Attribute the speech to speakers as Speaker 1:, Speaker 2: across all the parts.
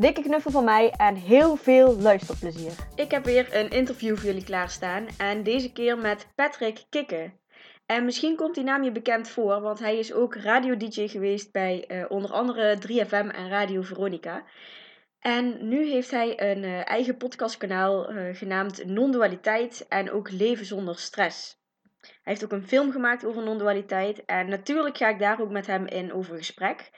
Speaker 1: Dikke knuffel van mij en heel veel luisterplezier. Ik heb weer een interview voor jullie klaarstaan en deze keer met Patrick Kikke. En misschien komt die naam je bekend voor, want hij is ook radio-dj geweest bij uh, onder andere 3FM en Radio Veronica. En nu heeft hij een uh, eigen podcastkanaal uh, genaamd Non-dualiteit en ook Leven zonder stress. Hij heeft ook een film gemaakt over non-dualiteit en natuurlijk ga ik daar ook met hem in over gesprek.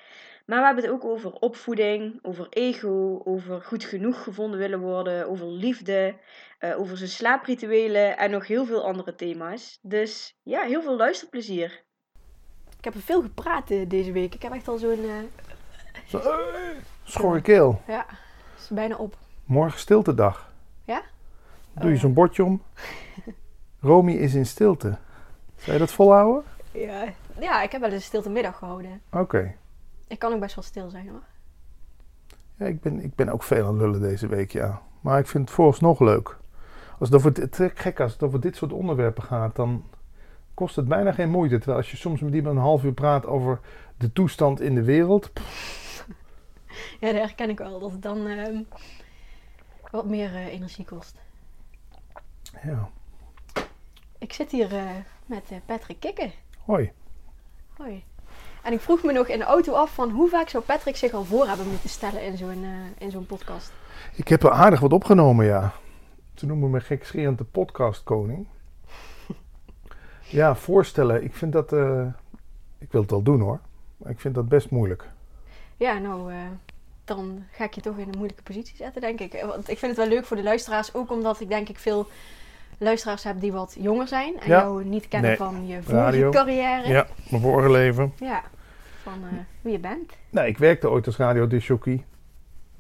Speaker 1: Maar we hebben het ook over opvoeding, over ego, over goed genoeg gevonden willen worden, over liefde, uh, over zijn slaaprituelen en nog heel veel andere thema's. Dus ja, heel veel luisterplezier. Ik heb er veel gepraat uh, deze week. Ik heb echt al zo'n... Uh...
Speaker 2: Zo, schorre keel.
Speaker 1: Ja, is bijna op.
Speaker 2: Morgen stiltedag.
Speaker 1: Ja?
Speaker 2: Doe je zo'n bordje om. Romy is in stilte. Zou je dat volhouden?
Speaker 1: Ja, ja ik heb wel eens een stilte middag gehouden.
Speaker 2: Oké. Okay.
Speaker 1: Ik kan ook best wel stil zijn hoor.
Speaker 2: Ja, ik ben, ik ben ook veel aan lullen deze week, ja. Maar ik vind het vooralsnog leuk. Als het over, het gek als het over dit soort onderwerpen gaat, dan kost het bijna geen moeite. Terwijl als je soms met iemand een half uur praat over de toestand in de wereld.
Speaker 1: Ja, dat herken ik wel. Dat het dan uh, wat meer uh, energie kost.
Speaker 2: Ja.
Speaker 1: Ik zit hier uh, met Patrick Kikken.
Speaker 2: Hoi.
Speaker 1: Hoi. En ik vroeg me nog in de auto af van hoe vaak zou Patrick zich al voor hebben moeten stellen in zo'n uh, in zo'n podcast?
Speaker 2: Ik heb er aardig wat opgenomen, ja. Ze noemen me gekscherend de podcastkoning. ja, voorstellen. Ik vind dat... Uh, ik wil het wel doen hoor. Maar ik vind dat best moeilijk.
Speaker 1: Ja, nou... Uh, dan ga ik je toch in een moeilijke positie zetten, denk ik. Want ik vind het wel leuk voor de luisteraars. Ook omdat ik denk ik veel luisteraars heb die wat jonger zijn. En ja. jou niet kennen nee. van je vorige carrière.
Speaker 2: Ja, mijn vorige leven.
Speaker 1: Ja, van uh, wie je bent.
Speaker 2: Nee, ik werkte ooit als radiodisjockey.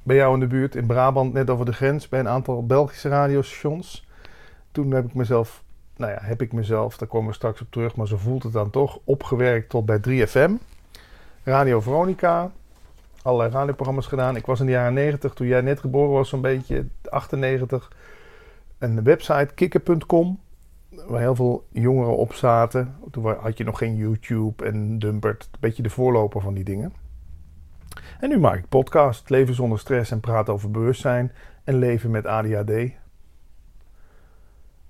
Speaker 2: Bij jou in de buurt in Brabant, net over de grens, bij een aantal Belgische radiostations. Toen heb ik mezelf, nou ja, heb ik mezelf, daar komen we straks op terug, maar zo voelt het dan toch, opgewerkt tot bij 3FM. Radio Veronica, allerlei radioprogramma's gedaan. Ik was in de jaren 90, toen jij net geboren was, zo'n beetje, 98 een website, kikker.com, waar heel veel jongeren op zaten. Toen had je nog geen YouTube en Dumpert, een beetje de voorloper van die dingen. En nu maak ik podcast, leven zonder stress en praat over bewustzijn en leven met ADHD.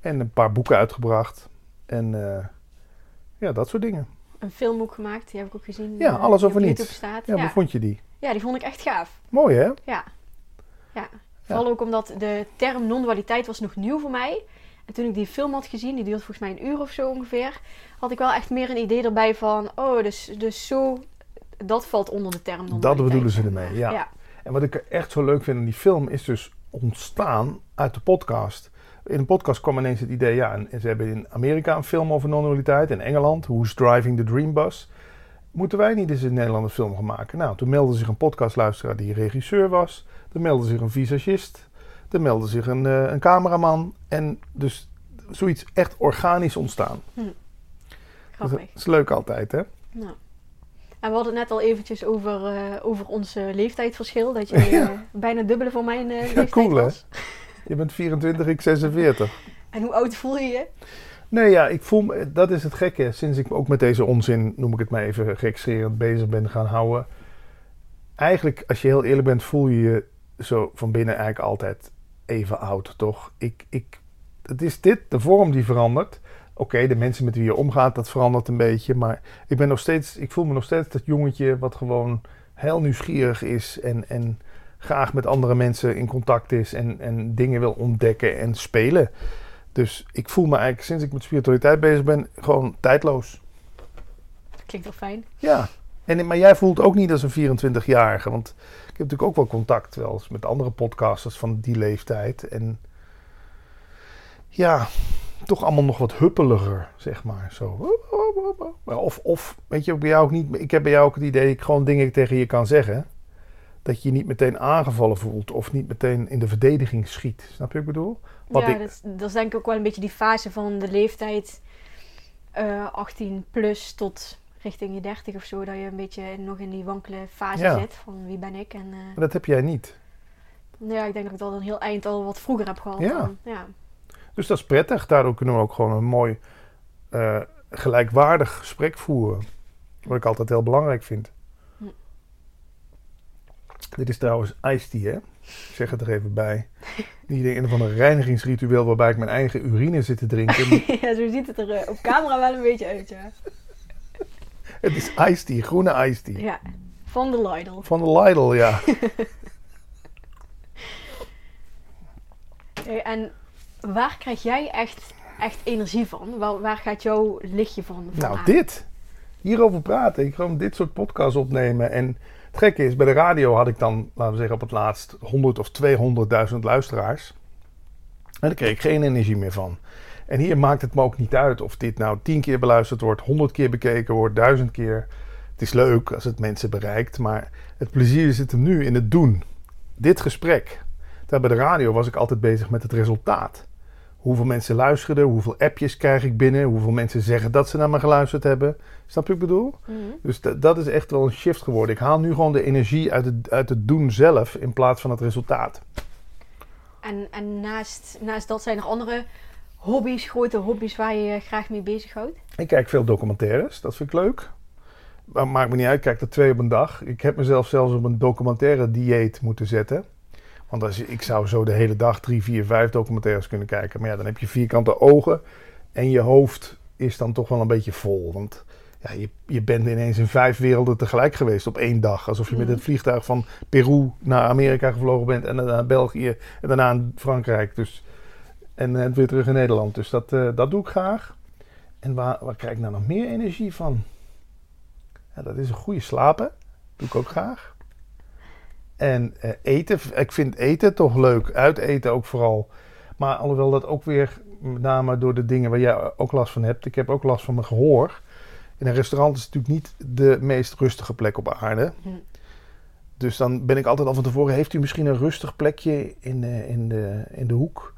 Speaker 2: En een paar boeken uitgebracht en uh, ja, dat soort dingen.
Speaker 1: Een film ook gemaakt, die heb ik ook gezien.
Speaker 2: Ja, uh, alles over niets. Staat. Ja, ja, hoe vond je die?
Speaker 1: Ja, die vond ik echt gaaf.
Speaker 2: Mooi hè?
Speaker 1: Ja. Ja, Vooral ook omdat de term non-dualiteit was nog nieuw voor mij. En toen ik die film had gezien, die duurt volgens mij een uur of zo ongeveer, had ik wel echt meer een idee erbij van, oh, dus, dus zo, dat valt onder de term.
Speaker 2: Dat bedoelen ze ermee, ja. ja. En wat ik echt zo leuk vind in die film is dus ontstaan uit de podcast. In een podcast kwam ineens het idee, ja, en ze hebben in Amerika een film over non-dualiteit, in Engeland, Who's Driving the Dream Bus. Moeten wij niet eens in Nederland een film gaan maken? Nou, toen meldde zich een podcastluisteraar die regisseur was. Er meldde zich een visagist. Er meldde zich een, uh, een cameraman. En dus zoiets echt organisch ontstaan. Hm.
Speaker 1: Grappig.
Speaker 2: Dat is leuk altijd, hè?
Speaker 1: Nou. En we hadden het net al eventjes over, uh, over ons uh, leeftijdsverschil. Dat je ja. bijna dubbele voor mijn leeftijd
Speaker 2: cool,
Speaker 1: was.
Speaker 2: Hè? Je bent 24, ik 46.
Speaker 1: En hoe oud voel je je?
Speaker 2: Nee, ja, ik voel me, dat is het gekke. Sinds ik ook met deze onzin, noem ik het maar even gekscherend, bezig ben gaan houden. Eigenlijk, als je heel eerlijk bent, voel je je zo van binnen eigenlijk altijd even oud, toch? Ik, ik, het is dit, de vorm die verandert. Oké, de mensen met wie je omgaat, dat verandert een beetje. Maar ik ben nog steeds, ik voel me nog steeds dat jongetje wat gewoon heel nieuwsgierig is en, en graag met andere mensen in contact is en, en dingen wil ontdekken en spelen. Dus ik voel me eigenlijk sinds ik met spiritualiteit bezig ben gewoon tijdloos.
Speaker 1: Klinkt wel fijn.
Speaker 2: Ja, en, maar jij voelt ook niet als een 24-jarige, want ik heb natuurlijk ook wel contact wel eens met andere podcasters van die leeftijd. En ja, toch allemaal nog wat huppeliger, zeg maar. Zo. Of, of weet je, bij jou ook niet. Ik heb bij jou ook het idee dat ik gewoon dingen tegen je kan zeggen. dat je je niet meteen aangevallen voelt of niet meteen in de verdediging schiet. Snap je wat ik bedoel? Wat
Speaker 1: ja,
Speaker 2: ik-
Speaker 1: dat, is- dat is denk ik ook wel een beetje die fase van de leeftijd eh 18 plus tot richting je 30 of zo. Dat je een beetje nog in die wankele fase
Speaker 2: Ja.
Speaker 1: zit van wie ben ik. En eh,
Speaker 2: Maar dat heb jij niet.
Speaker 1: ja, ik denk dat ik dat een heel eind al wat vroeger heb gehad.
Speaker 2: Ja.
Speaker 1: dan. ja.
Speaker 2: Dus dat is prettig. Daardoor kunnen we ook gewoon een mooi eh, gelijkwaardig gesprek voeren. Wat ik altijd heel belangrijk vind.
Speaker 1: Hm.
Speaker 2: Dit is trouwens iced tea, hè? Ik zeg het er even bij. Niet een of ander reinigingsritueel waarbij ik mijn eigen urine zit te drinken.
Speaker 1: ja, zo ziet het er eh, op camera wel een beetje uit, ja.
Speaker 2: het is iced tea, groene iced tea.
Speaker 1: Ja, van de Lidl.
Speaker 2: Van de Lidl, ja.
Speaker 1: Hey, en waar krijg jij echt, echt energie van? Waar, waar gaat jouw lichtje van, van
Speaker 2: Nou,
Speaker 1: aan?
Speaker 2: dit. Hierover praten. Ik gewoon dit soort podcasts opnemen. En het gekke is, bij de radio had ik dan, laten we zeggen, op het laatst 100 of 200.000 luisteraars. En daar kreeg ik geen energie meer van. En hier maakt het me ook niet uit of dit nou 10 keer beluisterd wordt, 100 keer bekeken wordt, 1000 keer. Het is leuk als het mensen bereikt, maar het plezier zit hem nu in het doen. Dit gesprek. Daar bij de radio was ik altijd bezig met het resultaat. Hoeveel mensen luisterden, hoeveel appjes krijg ik binnen, hoeveel mensen zeggen dat ze naar me geluisterd hebben. Snap je wat ik bedoel?
Speaker 1: Mhm.
Speaker 2: Dus da- dat is echt wel een shift geworden. Ik haal nu gewoon de energie uit het, uit het doen zelf in plaats van het resultaat.
Speaker 1: En, en naast, naast dat zijn er andere hobby's, grote hobby's waar je je graag mee bezighoudt?
Speaker 2: Ik kijk veel documentaires, dat vind ik leuk. Maar maakt me niet uit, ik kijk er twee op een dag. Ik heb mezelf zelfs op een documentaire dieet moeten zetten. Want als je, ik zou zo de hele dag drie, vier, vijf documentaires kunnen kijken. Maar ja, dan heb je vierkante ogen en je hoofd is dan toch wel een beetje vol. Want ja, je, je bent ineens in vijf werelden tegelijk geweest op één dag. Alsof je met
Speaker 1: Mhm.
Speaker 2: het vliegtuig van Peru naar Amerika gevlogen bent en daarna naar België en daarna naar Frankrijk. Dus, en eh, weer terug in Nederland. Dus dat, eh, dat doe ik graag. En waar, waar krijg ik nou nog meer energie van? Ja, dat is een goede slapen. Doe ik ook graag. En eh, eten, ik vind eten toch leuk. Uiteten ook vooral. Maar alhoewel dat ook weer met name door de dingen waar jij ook last van hebt. Ik heb ook last van mijn gehoor. In een restaurant is natuurlijk niet de meest rustige plek op aarde.
Speaker 1: Hm.
Speaker 2: Dus dan ben ik altijd al van tevoren. Heeft u misschien een rustig plekje in, in, de, in de hoek?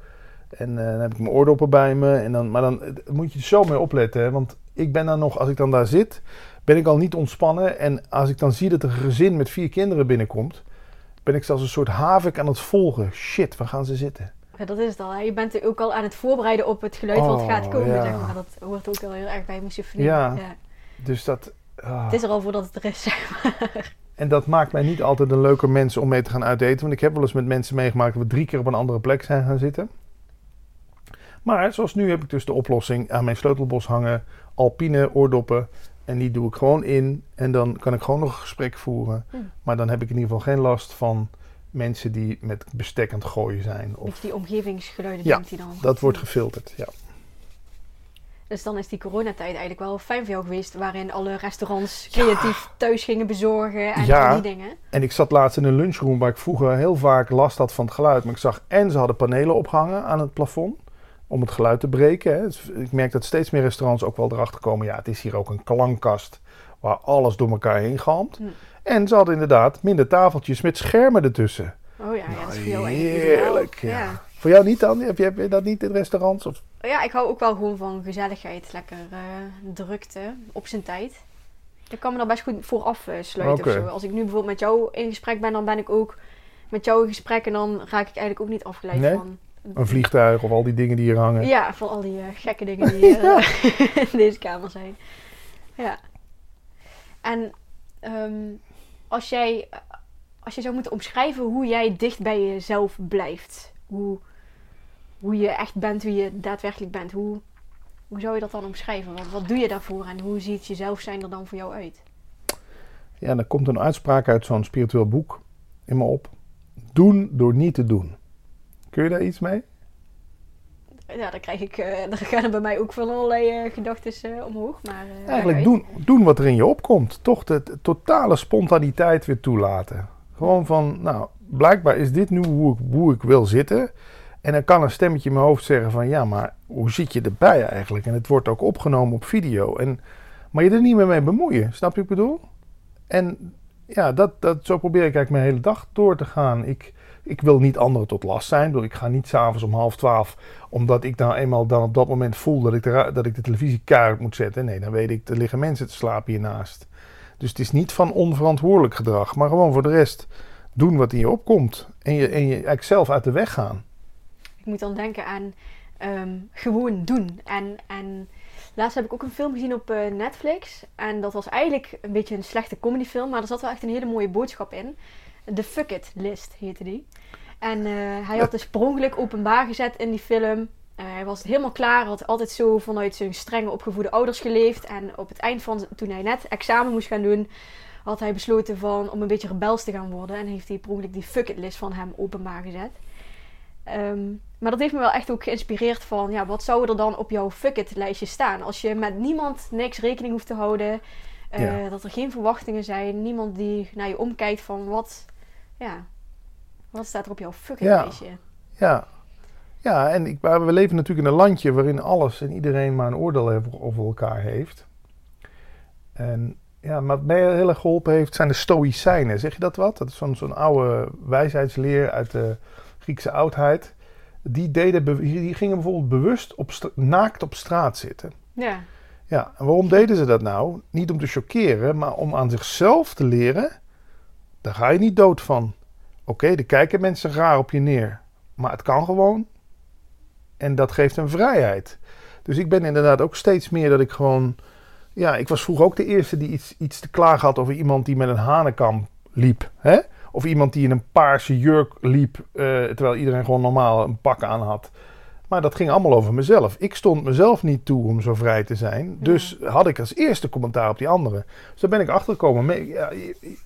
Speaker 2: En eh, dan heb ik mijn oordoppen bij me. En dan, maar dan eh, moet je er zo mee opletten. Hè? Want ik ben dan nog, als ik dan daar zit, ben ik al niet ontspannen. En als ik dan zie dat er een gezin met vier kinderen binnenkomt, ben ik zelfs een soort havik aan het volgen. Shit, waar gaan ze zitten?
Speaker 1: Ja, dat is het al. Hè. Je bent ook al aan het voorbereiden op het geluid wat
Speaker 2: Oh,
Speaker 1: gaat komen.
Speaker 2: ja.
Speaker 1: Zeg maar. Dat hoort ook wel heel erg bij mijn symfonie.
Speaker 2: Ja. Dus dat. ah.
Speaker 1: Het is er al voordat het er is. zeg maar.
Speaker 2: En dat maakt mij niet altijd een leuker mens om mee te gaan uiteten. Want ik heb wel eens met mensen meegemaakt dat we drie keer op een andere plek zijn gaan zitten. Maar zoals nu heb ik dus de oplossing aan mijn sleutelbos hangen. Alpine oordoppen. En die doe ik gewoon in. En dan kan ik gewoon nog een gesprek voeren.
Speaker 1: Hm.
Speaker 2: Maar dan heb ik in ieder geval geen last van mensen die met bestek aan het gooien zijn. Of,
Speaker 1: die omgevingsgeluiden
Speaker 2: Ja,
Speaker 1: dan.
Speaker 2: dat wordt gefilterd, ja.
Speaker 1: Dus dan is die coronatijd eigenlijk wel fijn voor jou geweest. Waarin alle restaurants creatief thuis gingen bezorgen en
Speaker 2: Ja.
Speaker 1: al die dingen.
Speaker 2: En ik zat laatst in een lunchroom waar ik vroeger heel vaak last had van het geluid. Maar ik zag en ze hadden panelen opgehangen aan het plafond om het geluid te breken. Hè. Dus ik merk dat steeds meer restaurants ook wel erachter komen. Ja, het is hier ook een klankkast waar alles door elkaar heen galmt.
Speaker 1: Hm.
Speaker 2: En ze hadden inderdaad minder tafeltjes met schermen ertussen.
Speaker 1: Oh ja, ja dat is jou
Speaker 2: Nou, heerlijk, ja. Voor jou niet dan? Heb je, heb je dat niet in restaurants? Of?
Speaker 1: Ja, ik hou ook wel gewoon van gezelligheid. Lekker eh, drukte op zijn tijd. Ik kan me daar best goed voor afsluiten.
Speaker 2: Oké.
Speaker 1: of zo. Als ik nu bijvoorbeeld met jou in gesprek ben, dan ben ik ook met jou in gesprek. En dan raak ik eigenlijk ook niet afgeleid
Speaker 2: Nee?
Speaker 1: van...
Speaker 2: Een vliegtuig of al die dingen die hier hangen.
Speaker 1: Ja, van al die eh, gekke dingen die hier eh, in deze kamer zijn. Ja. En ehm, als jij als je zou moeten omschrijven hoe jij dicht bij jezelf blijft. Hoe, hoe je echt bent, wie je daadwerkelijk bent. Hoe, hoe zou je dat dan omschrijven? Wat, wat doe je daarvoor en hoe ziet jezelf zijn er dan voor jou uit?
Speaker 2: Ja, dan komt een uitspraak uit zo'n spiritueel boek in me op. Doen door niet te doen. Kun je daar iets mee?
Speaker 1: Ja, dan krijg ik, eh dan gaan er bij mij ook van allerlei eh gedachten omhoog. Maar, eh,
Speaker 2: Eigenlijk doen, doen wat er in je opkomt. Toch de, de totale spontaniteit weer toelaten. Gewoon van, nou, blijkbaar is dit nu hoe ik, hoe ik wil zitten. En dan kan een stemmetje in mijn hoofd zeggen van, ja, maar hoe zit je erbij eigenlijk? En het wordt ook opgenomen op video. En, maar je er niet meer mee bemoeien, snap je wat ik bedoel? En ja, dat, dat, zo probeer ik eigenlijk mijn hele dag door te gaan. Ik, ik wil niet anderen tot last zijn. Dus ik ga niet s'avonds om half twaalf, omdat ik nou eenmaal dan op dat moment voel dat ik de, dat ik de televisie kaart moet zetten. Nee, dan weet ik, er liggen mensen te slapen hiernaast. Dus het is niet van onverantwoordelijk gedrag, maar gewoon voor de rest doen wat in je opkomt. En je, en je zelf uit de weg gaan.
Speaker 1: Ik moet dan denken aan ehm, gewoon doen. En, en laatst heb ik ook een film gezien op eh, Netflix. En dat was eigenlijk een beetje een slechte comedyfilm, maar er zat wel echt een hele mooie boodschap in. De Fuck It List heette die. En eh, hij had dus per ongeluk openbaar gezet in die film. Uh, hij was helemaal klaar, had altijd zo vanuit zijn strenge opgevoede ouders geleefd. En op het eind van, toen hij net examen moest gaan doen, had hij besloten van, om een beetje rebels te gaan worden. En heeft hij per ongeluk die fuck it list van hem openbaar gezet. Ehm, maar dat heeft me wel echt ook geïnspireerd van, ja, wat zou er dan op jouw fuck it lijstje staan? Als je met niemand niks rekening hoeft te houden, uh, dat er geen verwachtingen zijn, niemand die naar je omkijkt van wat, ja, wat staat er op jouw fuck it lijstje?
Speaker 2: Ja, ja, en ik, we leven natuurlijk in een landje waarin alles en iedereen maar een oordeel over elkaar heeft. En ja, wat mij heel erg geholpen heeft zijn de Stoïcijnen. Zeg je dat wat? Dat is zo'n zo'n oude wijsheidsleer uit de Griekse oudheid. Die, deden, die gingen bijvoorbeeld bewust op naakt op straat zitten.
Speaker 1: Ja.
Speaker 2: Ja, en waarom deden ze dat nou? Niet om te chockeren, maar om aan zichzelf te leren. Daar ga je niet dood van. Oké, er kijken mensen raar op je neer. Maar het kan gewoon. En dat geeft een vrijheid. Dus ik ben inderdaad ook steeds meer dat ik gewoon. Ja, ik was vroeger ook de eerste die iets, iets te klagen had over iemand die met een hanenkam liep. Hè? Of iemand die in een paarse jurk liep, uh, terwijl iedereen gewoon normaal een pak aan had. Maar dat ging allemaal over mezelf. Ik stond mezelf niet toe om zo vrij te zijn. Dus had ik als eerste commentaar op die anderen. Dus daar ben ik achtergekomen. Ja,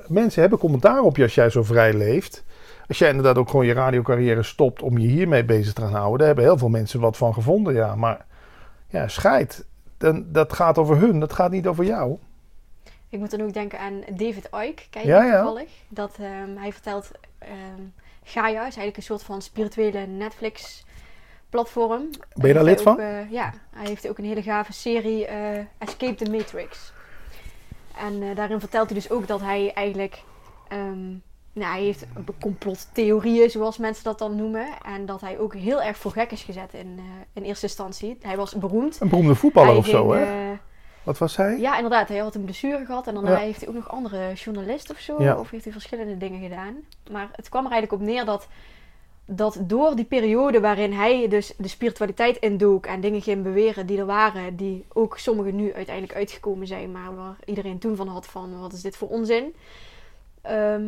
Speaker 2: mensen hebben commentaar op je als jij zo vrij leeft. Als jij inderdaad ook gewoon je radiocarrière stopt om je hiermee bezig te gaan houden. Daar hebben heel veel mensen wat van gevonden, ja. Maar ja, scheid. Dan, dat gaat over hun, dat gaat niet over jou.
Speaker 1: Ik moet dan ook denken aan David Icke, kijk je ja, toevallig. Dat um, hij vertelt, um, Gaia is eigenlijk een soort van spirituele Netflix platform.
Speaker 2: Ben je daar lid van?
Speaker 1: Uh, ja, hij heeft ook een hele gave serie uh, Escape the Matrix. En uh, daarin vertelt hij dus ook dat hij eigenlijk... Um, nou, hij heeft complottheorieën, zoals mensen dat dan noemen. En dat hij ook heel erg voor gek is gezet in, in eerste instantie. Hij was beroemd.
Speaker 2: Een beroemde voetballer hij of zo, hè? Wat was hij?
Speaker 1: Ja, inderdaad. Hij had een blessure gehad. En dan heeft hij ook nog andere journalisten of zo. Of heeft hij verschillende dingen gedaan. Maar het kwam er eigenlijk op neer dat dat door die periode waarin hij dus de spiritualiteit indook en dingen ging beweren die er waren, die ook sommigen nu uiteindelijk uitgekomen zijn, maar waar iedereen toen van had van wat is dit voor onzin, ehm,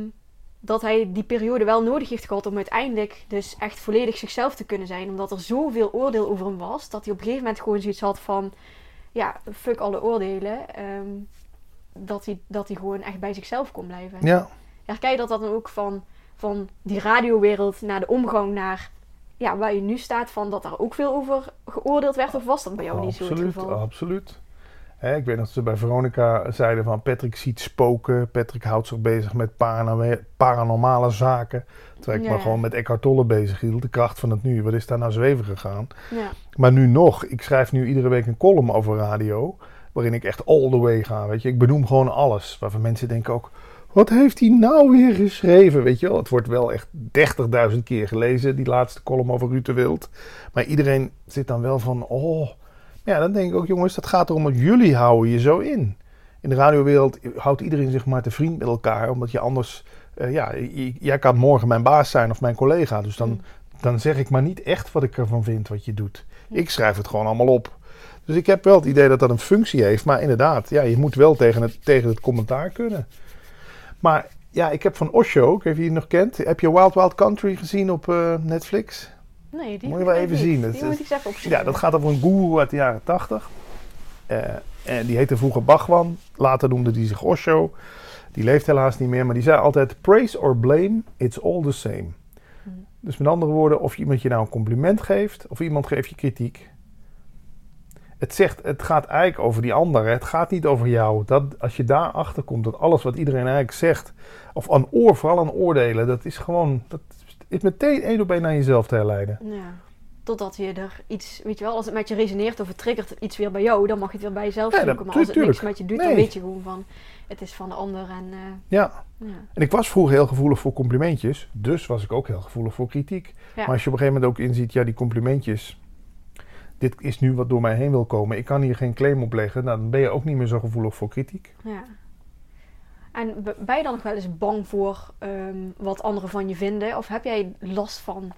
Speaker 1: dat hij die periode wel nodig heeft gehad om uiteindelijk dus echt volledig zichzelf te kunnen zijn, omdat er zoveel oordeel over hem was, dat hij op een gegeven moment gewoon zoiets had van, ja, fuck alle oordelen, ehm, dat, hij, dat hij gewoon echt bij zichzelf kon blijven.
Speaker 2: Ja.
Speaker 1: Herken je dat dan ook van van die radiowereld naar de omgang naar ja, waar je nu staat, van dat daar ook veel over geoordeeld werd? Of was dat bij jou niet zo het geval?
Speaker 2: Absoluut. Hè, ik weet dat ze bij Veronica zeiden van Patrick ziet spoken. Patrick houdt zich bezig met paranormale zaken. Terwijl ik ja. me gewoon met Eckhart Tolle bezig hield. De kracht van het nu. Wat is daar nou zweven gegaan?
Speaker 1: Ja.
Speaker 2: Maar nu nog. Ik schrijf nu iedere week een column over radio. Waarin ik echt all the way ga. Weet je. Ik benoem gewoon alles. Waarvan mensen denken ook wat heeft hij nou weer geschreven? Weet je wel, het wordt wel echt 30.000 keer gelezen, die laatste column over Ruud de Wild. Maar iedereen zit dan wel van, oh. Ja, dan denk ik ook, jongens, dat gaat erom dat jullie houden je zo in. In de radiowereld houdt iedereen zich maar te vriend met elkaar, omdat je anders, uh, ja, jij kan morgen mijn baas zijn of mijn collega. Dus dan, mm. dan zeg ik maar niet echt wat ik ervan vind wat je doet. Ik schrijf het gewoon allemaal op. Dus ik heb wel het idee dat dat een functie heeft. Maar inderdaad, ja, je moet wel tegen het, tegen het commentaar kunnen. Maar ja, ik heb van Osho, ik weet je die nog kent. Heb je Wild Wild Country gezien op uh, Netflix?
Speaker 1: Nee, die
Speaker 2: moet je wel even zien.
Speaker 1: Die moet ik even opzoeken.
Speaker 2: Ja, dat gaat over een guru uit de jaren 80. Uh, en die heette vroeger Bhagwan. Later noemde hij zich Osho. Die leeft helaas niet meer, maar die zei altijd: Praise or blame, it's all the same. Hmm. Dus met andere woorden, of iemand je nou een compliment geeft of iemand geeft je kritiek, het, zegt, het gaat eigenlijk over die ander. Het gaat niet over jou. Dat, als je daarachter komt, dat alles wat iedereen eigenlijk zegt, of aan oor, vooral aan oordelen, dat is gewoon, dat is meteen één op één naar jezelf te herleiden.
Speaker 1: Ja. Totdat je er iets, weet je wel, als het met je resoneert of het triggert iets weer bij jou, dan mag je het weer bij jezelf
Speaker 2: Ja, dat-
Speaker 1: zoeken. Maar als het niks met je doet,
Speaker 2: Nee.
Speaker 1: dan weet je gewoon van, het is van de ander. En, eh,
Speaker 2: Ja.
Speaker 1: ja.
Speaker 2: En ik was vroeger heel gevoelig voor complimentjes. Dus was ik ook heel gevoelig voor kritiek.
Speaker 1: Ja.
Speaker 2: Maar als je op een gegeven moment ook inziet, ja, die complimentjes. Dit is nu wat door mij heen wil komen. Ik kan hier geen claim op leggen. Nou, dan ben je ook niet meer zo gevoelig voor kritiek.
Speaker 1: Ja. En ben je dan nog wel eens bang voor ehm, wat anderen van je vinden? Of heb jij last van,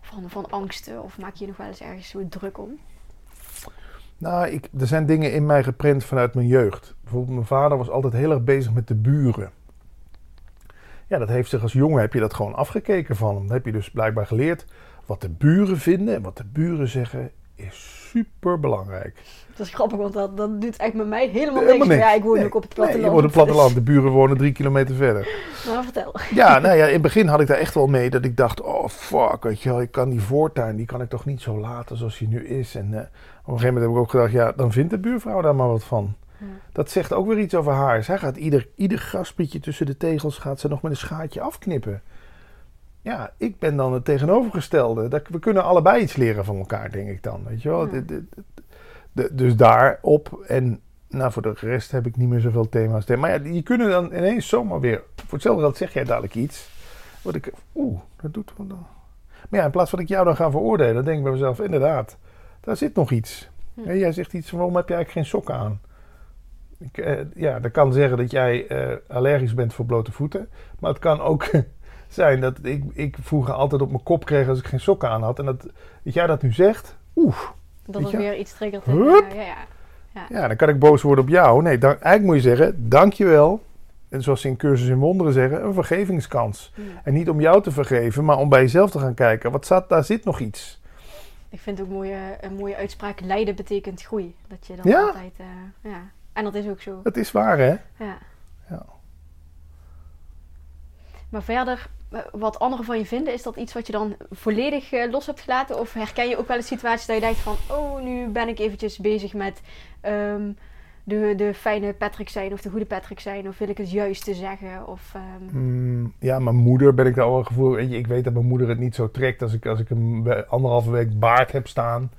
Speaker 1: van, van angsten? Of maak je je nog wel eens ergens zo druk om?
Speaker 2: Nou, ik, er zijn dingen in mij geprent vanuit mijn jeugd. Bijvoorbeeld, mijn vader was altijd heel erg bezig met de buren. Ja, dat heeft zich als jongen heb je dat gewoon afgekeken van hem. Dan heb je dus blijkbaar geleerd wat de buren vinden en wat de buren zeggen is super belangrijk.
Speaker 1: Dat is grappig, want dat, dat doet echt met mij helemaal,
Speaker 2: Helemaal
Speaker 1: niks. Ja, ik woon
Speaker 2: Nee.
Speaker 1: ook op het
Speaker 2: Nee,
Speaker 1: platteland.
Speaker 2: je woont op het platteland, de buren wonen drie kilometer verder.
Speaker 1: Maar vertel.
Speaker 2: Ja, nou ja, in het begin had ik daar echt wel mee dat ik dacht, oh fuck, weet je wel, ik kan die voortuin, die kan ik toch niet zo laten zoals die nu is. En eh, op een gegeven moment heb ik ook gedacht, ja, dan vindt de buurvrouw daar maar wat van.
Speaker 1: Ja.
Speaker 2: Dat zegt ook weer iets over haar. Zij gaat ieder, ieder graspietje tussen de tegels gaat ze nog met een schaartje afknippen. Ja, ik ben dan het tegenovergestelde. Dat, we kunnen allebei iets leren van elkaar, denk ik dan. Weet je wel?
Speaker 1: Ja.
Speaker 2: Dus daarop. En nou, voor de rest heb ik niet meer zoveel thema's. Maar ja, je kunnen dan ineens zomaar weer. Voor hetzelfde geld zeg jij dadelijk iets. Wat ik. Oeh, dat doet. wat dan. Maar ja, in plaats van dat ik jou dan ga veroordelen, dan denk ik bij mezelf: inderdaad, daar zit nog iets.
Speaker 1: Hm.
Speaker 2: Ja, jij zegt iets van: waarom heb je eigenlijk geen sokken aan? Ik, eh, ja, dat kan zeggen dat jij eh, allergisch bent voor blote voeten. Maar het kan ook zijn dat ik, ik vroeger altijd op mijn kop kreeg als ik geen sokken aan had. En dat, dat jij dat nu zegt, oeh,
Speaker 1: Dat
Speaker 2: je?
Speaker 1: weer iets triggert. eh, ja, ja.
Speaker 2: ja, dan kan ik boos worden op jou. Nee, dan, eigenlijk moet je zeggen, dankjewel. En zoals ze in Cursus in Wonderen zeggen, een vergevingskans.
Speaker 1: Hm.
Speaker 2: En niet om jou te vergeven, maar om bij jezelf te gaan kijken. Wat zat, daar zit nog iets.
Speaker 1: Ik vind ook mooie, een mooie uitspraak. Lijden betekent groei. Dat je dan
Speaker 2: Ja.
Speaker 1: altijd... eh, ja. En dat is ook zo.
Speaker 2: Het is waar, hè?
Speaker 1: Ja.
Speaker 2: Ja.
Speaker 1: Maar verder, wat anderen van je vinden, is dat iets wat je dan volledig eh, los hebt gelaten? Of herken je ook wel eens situaties dat je denkt van, oh, nu ben ik eventjes bezig met ehm, de, de fijne Patrick zijn of de goede Patrick zijn? Of wil ik het juiste zeggen? Of, ehm,
Speaker 2: Mm, ja, mijn moeder ben ik daar al een gevoel. Weet je, ik weet dat mijn moeder het niet zo trekt als ik, als ik een anderhalve week baard heb staan.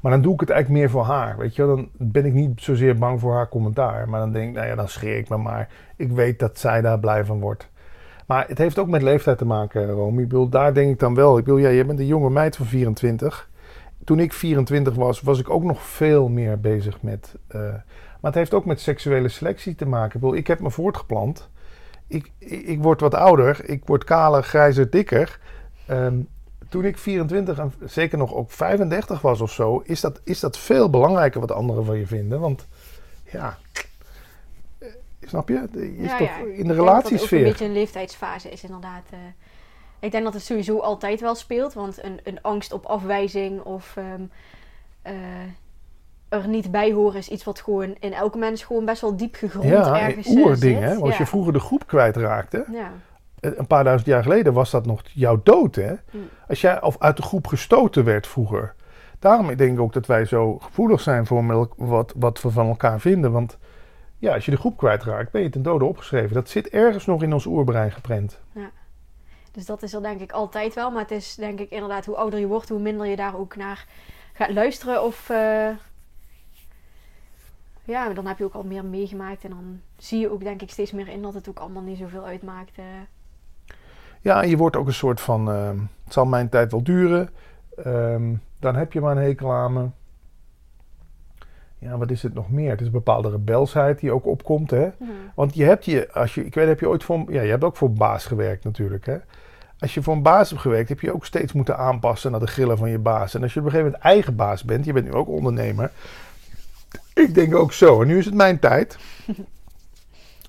Speaker 2: Maar dan doe ik het eigenlijk meer voor haar. Weet je, dan ben ik niet zozeer bang voor haar commentaar. Maar dan denk ik, nou ja, dan schreeuw ik me maar. Ik weet dat zij daar blij van wordt. Maar het heeft ook met leeftijd te maken, Romy. Ik bedoel, daar denk ik dan wel. Ik bedoel, ja, je bent een jonge meid van 24. Toen ik 24 was, was ik ook nog veel meer bezig met. eh, maar het heeft ook met seksuele selectie te maken. Ik bedoel, ik heb me voortgeplant. Ik, ik, ik word wat ouder. Ik word kaler, grijzer, dikker. Ehm, toen ik 24 en zeker nog ook 35 was of zo, is dat, is dat veel belangrijker wat anderen van je vinden. Want ja, snap je? Je is
Speaker 1: ja,
Speaker 2: toch
Speaker 1: ja,
Speaker 2: in de
Speaker 1: ook
Speaker 2: relatiesfeer.
Speaker 1: een beetje een leeftijdsfase is inderdaad. eh. ik denk dat het sowieso altijd wel speelt. Want een, een angst op afwijzing of ehm, eh, er niet bij horen is iets wat gewoon in elke mens gewoon best wel diep gegrond
Speaker 2: Ja,
Speaker 1: ergens
Speaker 2: een
Speaker 1: eh,
Speaker 2: oerding,
Speaker 1: zit.
Speaker 2: hè? Als
Speaker 1: ja.
Speaker 2: je vroeger de groep kwijtraakte,
Speaker 1: Ja.
Speaker 2: een paar duizend jaar geleden was dat nog jouw dood, hè?
Speaker 1: Mm.
Speaker 2: Als jij of uit de groep gestoten werd vroeger. Daarom denk ik ook dat wij zo gevoelig zijn voor wat, wat we van elkaar vinden. Want ja, als je de groep kwijtraakt, ben je ten dode opgeschreven. Dat zit ergens nog in ons oerbrein geprent.
Speaker 1: Dus dat is er denk ik altijd wel. Maar het is denk ik inderdaad hoe ouder je wordt, hoe minder je daar ook naar gaat luisteren. Of eh, ja, dan heb je ook al meer meegemaakt. En dan zie je ook denk ik steeds meer in dat het ook allemaal niet zoveel uitmaakt. eh.
Speaker 2: Ja, en je wordt ook een soort van, ehm, het zal mijn tijd wel duren. Ehm, dan heb je maar een hekel aan me. Ja, wat is het nog meer? Het is een bepaalde rebelsheid die ook opkomt, hè? Want je hebt je, als je, ik weet, heb je ooit voor, ja, je hebt ook voor een baas gewerkt natuurlijk, hè? Als je voor een baas hebt gewerkt, heb je ook steeds moeten aanpassen naar de grillen van je baas. En als je op een gegeven moment eigen baas bent, je bent nu ook ondernemer. Ik denk ook zo. En nu is het mijn tijd.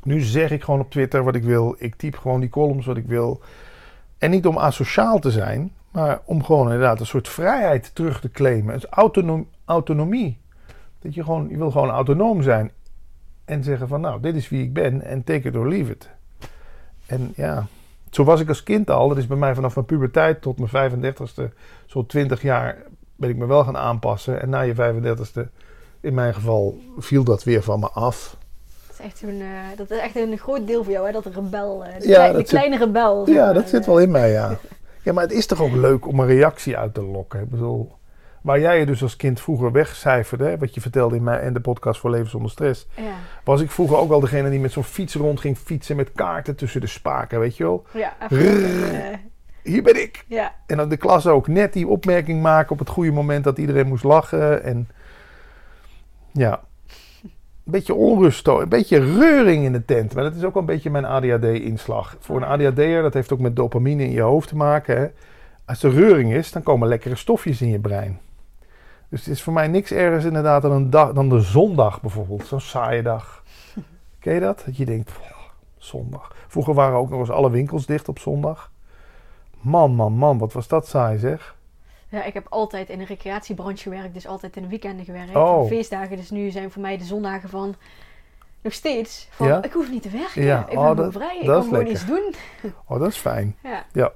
Speaker 2: Nu zeg ik gewoon op Twitter wat ik wil. Ik typ gewoon die columns wat ik wil. En niet om asociaal te zijn, maar om gewoon inderdaad een soort vrijheid terug te claimen. Autonom, autonomie. Dat je gewoon, je wil gewoon autonoom zijn. En zeggen van nou, dit is wie ik ben en take it or leave it. En ja, zo was ik als kind al. Dat is bij mij vanaf mijn puberteit tot mijn 35ste, zo'n 20 jaar, ben ik me wel gaan aanpassen. En na je 35ste, in mijn geval, viel dat weer van me af.
Speaker 1: Dat is echt, zo'n, eh, dat is echt een groot deel voor jou, hè? dat rebel. eh, de
Speaker 2: Ja,
Speaker 1: klei-
Speaker 2: dat
Speaker 1: de
Speaker 2: zit-
Speaker 1: kleine rebel.
Speaker 2: Ja,
Speaker 1: maar,
Speaker 2: dat zit wel in mij, ja. Ja, maar het is toch ook leuk om een reactie uit te lokken. Ik bedoel, Waar jij je dus als kind vroeger wegcijferde, hè, wat je vertelde in, mijn, in de podcast voor Leven zonder Stress,
Speaker 1: Ja,
Speaker 2: was ik vroeger ook wel degene die met zo'n fiets rond ging fietsen met kaarten tussen de spaken, weet je wel.
Speaker 1: ja eh,
Speaker 2: Hier ben ik!
Speaker 1: ja.
Speaker 2: En dan de klas ook net die opmerking maken op het goede moment dat iedereen moest lachen. En ja, een beetje onrust, een beetje reuring in de tent. Maar dat is ook wel een beetje mijn ADHD-inslag. Voor een ADHD'er, dat heeft ook met dopamine in je hoofd te maken. Hè. Als er reuring is, dan komen lekkere stofjes in je brein. Dus het is voor mij niks ergens inderdaad dan, een dag, dan de zondag bijvoorbeeld. Zo'n saaie dag. Ken je dat? Dat je denkt, "Pff, zondag. Vroeger waren ook nog eens alle winkels dicht op zondag. Man, man, man, wat was dat saai zeg.
Speaker 1: Ja, ik heb altijd in de recreatiebranche gewerkt, dus altijd in de weekenden gewerkt.
Speaker 2: Oh.
Speaker 1: En feestdagen, dus nu zijn voor mij de zondagen van nog steeds van
Speaker 2: Ja?
Speaker 1: ik hoef niet te werken,
Speaker 2: Ja,
Speaker 1: ik ben
Speaker 2: oh,
Speaker 1: vrij, ik kan gewoon
Speaker 2: lekker.
Speaker 1: iets doen.
Speaker 2: Oh, dat is fijn.
Speaker 1: Ja.
Speaker 2: Ja.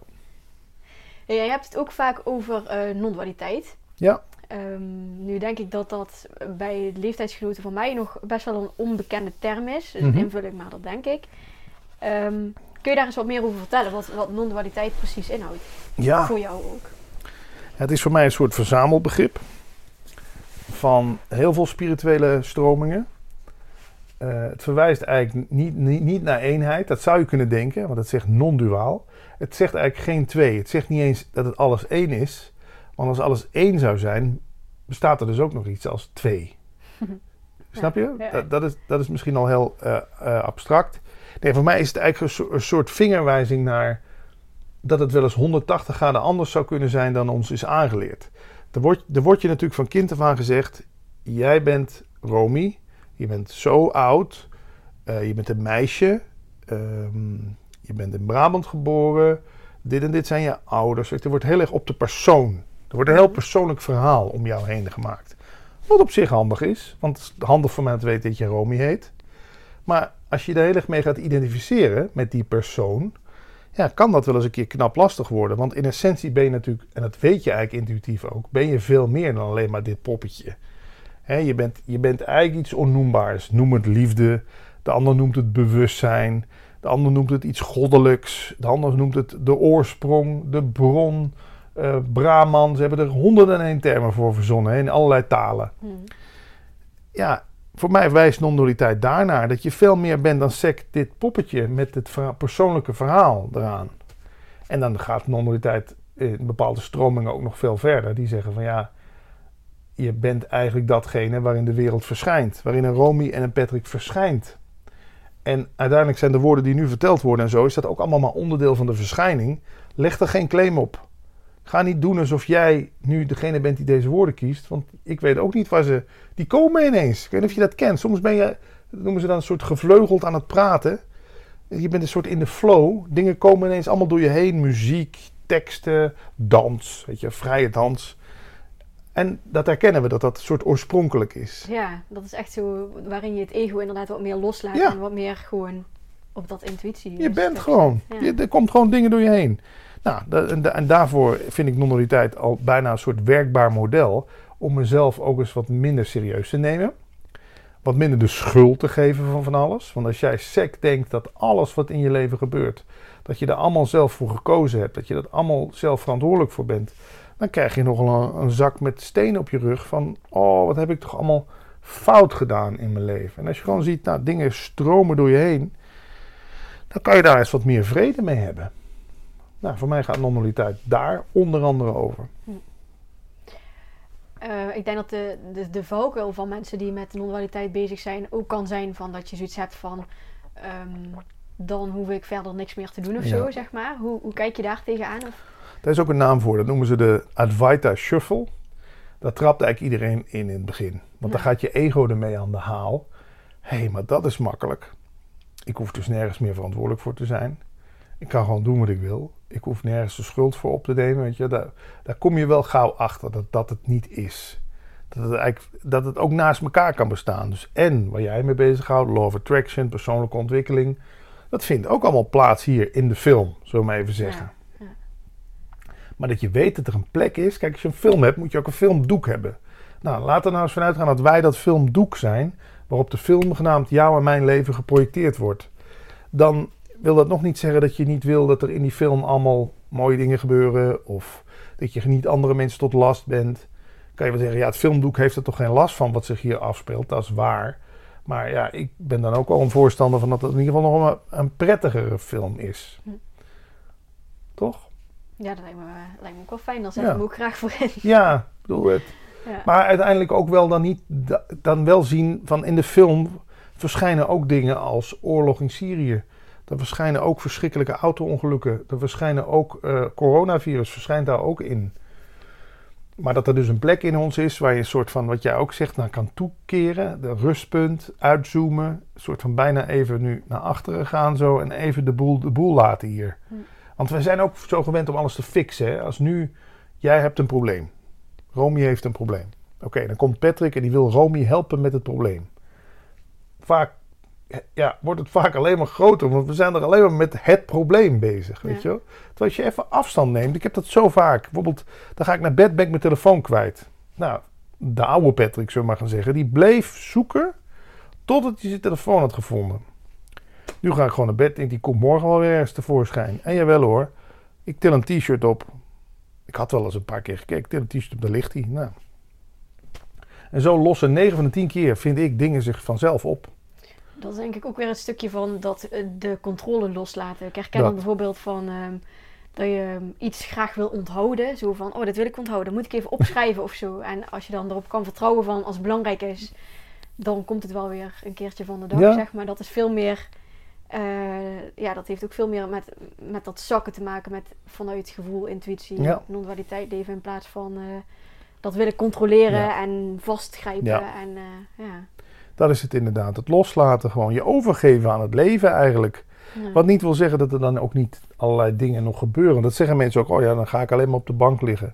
Speaker 1: Jij hebt het ook vaak over eh non-dualiteit.
Speaker 2: Ja.
Speaker 1: Ehm, nu denk ik dat dat bij leeftijdsgenoten van mij nog best wel een onbekende term is. Dus
Speaker 2: Mhm.
Speaker 1: invul ik maar, dat denk ik. Ehm, kun je daar eens wat meer over vertellen, wat, wat non-dualiteit precies inhoudt?
Speaker 2: Ja,
Speaker 1: Voor jou ook.
Speaker 2: het is voor mij een soort verzamelbegrip van heel veel spirituele stromingen. Eh, het verwijst eigenlijk niet, niet, niet naar eenheid, dat zou je kunnen denken, want het zegt non-duaal. Het zegt eigenlijk geen twee. Het zegt niet eens dat het alles één is, want als alles één zou zijn, bestaat er dus ook nog iets als twee. Snap je?
Speaker 1: Ja.
Speaker 2: Dat, dat, is, dat is misschien al heel eh, eh, abstract. Nee, voor mij is het eigenlijk een, soort- een soort vingerwijzing naar dat het wel eens 180 graden anders zou kunnen zijn dan ons is aangeleerd. Er wordt, er wordt je natuurlijk van kind af aan gezegd: jij bent Romy, je bent zo oud, eh, je bent een meisje, ehm, je bent in Brabant geboren, dit en dit zijn je ouders. Er wordt heel erg op de persoon. Wordt een heel persoonlijk verhaal om jou heen gemaakt. Wat op zich handig is, want het is handig voor mij te weten dat je Romy heet. Maar als je er heel erg mee gaat identificeren met die persoon, ja, kan dat wel eens een keer knap lastig worden. Want in essentie ben je natuurlijk, en dat weet je eigenlijk intuïtief ook, ben je veel meer dan alleen maar dit poppetje. Je, bent, je bent eigenlijk iets onnoembaars. Noem het liefde, de ander noemt het bewustzijn, de ander noemt het iets goddelijks, de ander noemt het de oorsprong, de bron, eh Brahman. Ze hebben er honderden en één termen voor verzonnen hè, in allerlei talen
Speaker 1: Hm.
Speaker 2: ja, voor mij wijst non-dualiteit daarnaar dat je veel meer bent dan sec dit poppetje met het persoonlijke verhaal eraan. En dan gaat non-dualiteit in bepaalde stromingen ook nog veel verder. Die zeggen van ja, je bent eigenlijk datgene waarin de wereld verschijnt. Waarin een Romy en een Patrick verschijnt. En uiteindelijk zijn de woorden die nu verteld worden en zo, is dat ook allemaal maar onderdeel van de verschijning. Leg er geen claim op. Ga niet doen alsof jij nu degene bent die deze woorden kiest. Want ik weet ook niet waar ze. Die komen ineens. Ik weet niet of je dat kent. Soms ben je, dat noemen ze dan een soort gevleugeld aan het praten. Je bent een soort in de flow. Dingen komen ineens allemaal door je heen. Muziek, teksten, dans. Weet je, vrije dans. En dat herkennen we, dat dat een soort oorspronkelijk is.
Speaker 1: Ja, dat is echt zo waarin je het ego inderdaad wat meer loslaat
Speaker 2: Ja.
Speaker 1: en wat meer gewoon op dat intuïtie.
Speaker 2: Je bent gewoon. Je, er komt gewoon dingen door je heen. Nou, en, en daarvoor vind ik non-dualiteit al bijna een soort werkbaar model. Om mezelf ook eens wat minder serieus te nemen. Wat minder de schuld te geven van van alles. Want als jij sec denkt dat alles wat in je leven gebeurt. Dat je er allemaal zelf voor gekozen hebt. Dat je dat allemaal zelf verantwoordelijk voor bent. Dan krijg je nogal een, een zak met stenen op je rug. Van, oh, wat heb ik toch allemaal fout gedaan in mijn leven. En als je gewoon ziet, nou, dingen stromen door je heen dan kan je daar eens wat meer vrede mee hebben. Nou, voor mij gaat non-dualiteit daar onder andere over.
Speaker 1: Eh, ik denk dat de, de, de valkuil van mensen die met non-dualiteit bezig zijn ook kan zijn van dat je zoiets hebt van ehm, dan hoef ik verder niks meer te doen of
Speaker 2: Ja.
Speaker 1: zo, zeg maar. Hoe, hoe kijk je daar tegenaan? Of,
Speaker 2: Daar is ook een naam voor, dat noemen ze de Advaita Shuffle. Daar trapt eigenlijk iedereen in in het begin. Want dan
Speaker 1: Ja.
Speaker 2: gaat je ego ermee aan de haal. Hé, hey, maar dat is makkelijk. Ik hoef dus nergens meer verantwoordelijk voor te zijn. Ik kan gewoon doen wat ik wil. Ik hoef nergens de schuld voor op te nemen. Weet je. Daar, daar kom je wel gauw achter dat dat het niet is. Dat het, eigenlijk, dat het ook naast elkaar kan bestaan. Dus en waar jij mee bezighoudt, law of attraction, persoonlijke ontwikkeling. Dat vindt ook allemaal plaats hier in de film, we maar even zeggen.
Speaker 1: Ja,
Speaker 2: Maar dat je weet dat er een plek is. Kijk, als je een film hebt, moet je ook een filmdoek hebben. Nou, laten we nou eens vanuit gaan dat wij dat filmdoek zijn. Waarop de film genaamd Jouw en Mijn Leven geprojecteerd wordt. Dan wil dat nog niet zeggen dat je niet wil dat er in die film allemaal mooie dingen gebeuren. Of dat je niet andere mensen tot last bent. kan je wel zeggen, ja, het filmdoek heeft er toch geen last van wat zich hier afspeelt. Dat is waar. Maar ja, ik ben dan ook wel een voorstander van dat het in ieder geval nog een, een prettigere film is.
Speaker 1: Hm.
Speaker 2: Toch?
Speaker 1: Ja, dat lijkt me, lijkt me ook wel fijn. Dan zet
Speaker 2: Ja.
Speaker 1: ik hem ook graag voor in.
Speaker 2: Ja, bedoel het.
Speaker 1: Ja.
Speaker 2: Maar uiteindelijk ook wel dan niet, da- dan wel zien van in de film verschijnen ook dingen als oorlog in Syrië. Er verschijnen ook verschrikkelijke auto-ongelukken. Er verschijnen ook eh, coronavirus, verschijnt daar ook in. Maar dat er dus een plek in ons is waar je een soort van, wat jij ook zegt, naar kan toekeren. De rustpunt, uitzoomen. Een soort van bijna even nu naar achteren gaan zo. En even de boel, de boel laten hier.
Speaker 1: Hm.
Speaker 2: Want we zijn ook zo gewend om alles te fixen. Hè? Als nu, jij hebt een probleem. Romy heeft een probleem. Oké, dan komt Patrick en die wil Romy helpen met het probleem. Vaak ja, wordt het vaak alleen maar groter, want we zijn er alleen maar met het probleem bezig, weet
Speaker 1: Ja.
Speaker 2: je. Terwijl als je even afstand neemt, ik heb dat zo vaak. Bijvoorbeeld, dan ga ik naar bed, ben ik mijn telefoon kwijt. Nou, de oude Patrick, zullen we maar gaan zeggen, die bleef zoeken totdat hij zijn telefoon had gevonden. Nu ga ik gewoon naar bed, denk die komt morgen wel weer ergens tevoorschijn. En jawel hoor, ik til een t-shirt op. Ik had wel eens een paar keer gekeken, een t-shirt op, daar ligt hij. Nou. En zo lossen 9 van de 10 keer, vind ik, dingen zich vanzelf op.
Speaker 1: Dat is denk ik ook weer een stukje van dat eh, de controle loslaten. Ik herken
Speaker 2: Dat.
Speaker 1: dan bijvoorbeeld van ehm, dat je ehm, iets graag wil onthouden. Zo van, oh, dat wil ik onthouden. Moet ik even opschrijven of zo. En als je dan erop kan vertrouwen van, als het belangrijk is, dan komt het wel weer een keertje van de dag,
Speaker 2: Ja.
Speaker 1: zeg maar. Dat is veel meer, eh, ja, dat heeft ook veel meer met, met dat zakken te maken met vanuit gevoel, intuïtie,
Speaker 2: Ja.
Speaker 1: non-dualiteit leven in plaats van eh, dat willen controleren
Speaker 2: Ja.
Speaker 1: en vastgrijpen.
Speaker 2: Ja.
Speaker 1: En eh, ja.
Speaker 2: Dat is het inderdaad. Het loslaten, gewoon je overgeven aan het leven eigenlijk. Wat niet wil zeggen dat er dan ook niet allerlei dingen nog gebeuren. Dat zeggen mensen ook, oh ja, dan ga ik alleen maar op de bank liggen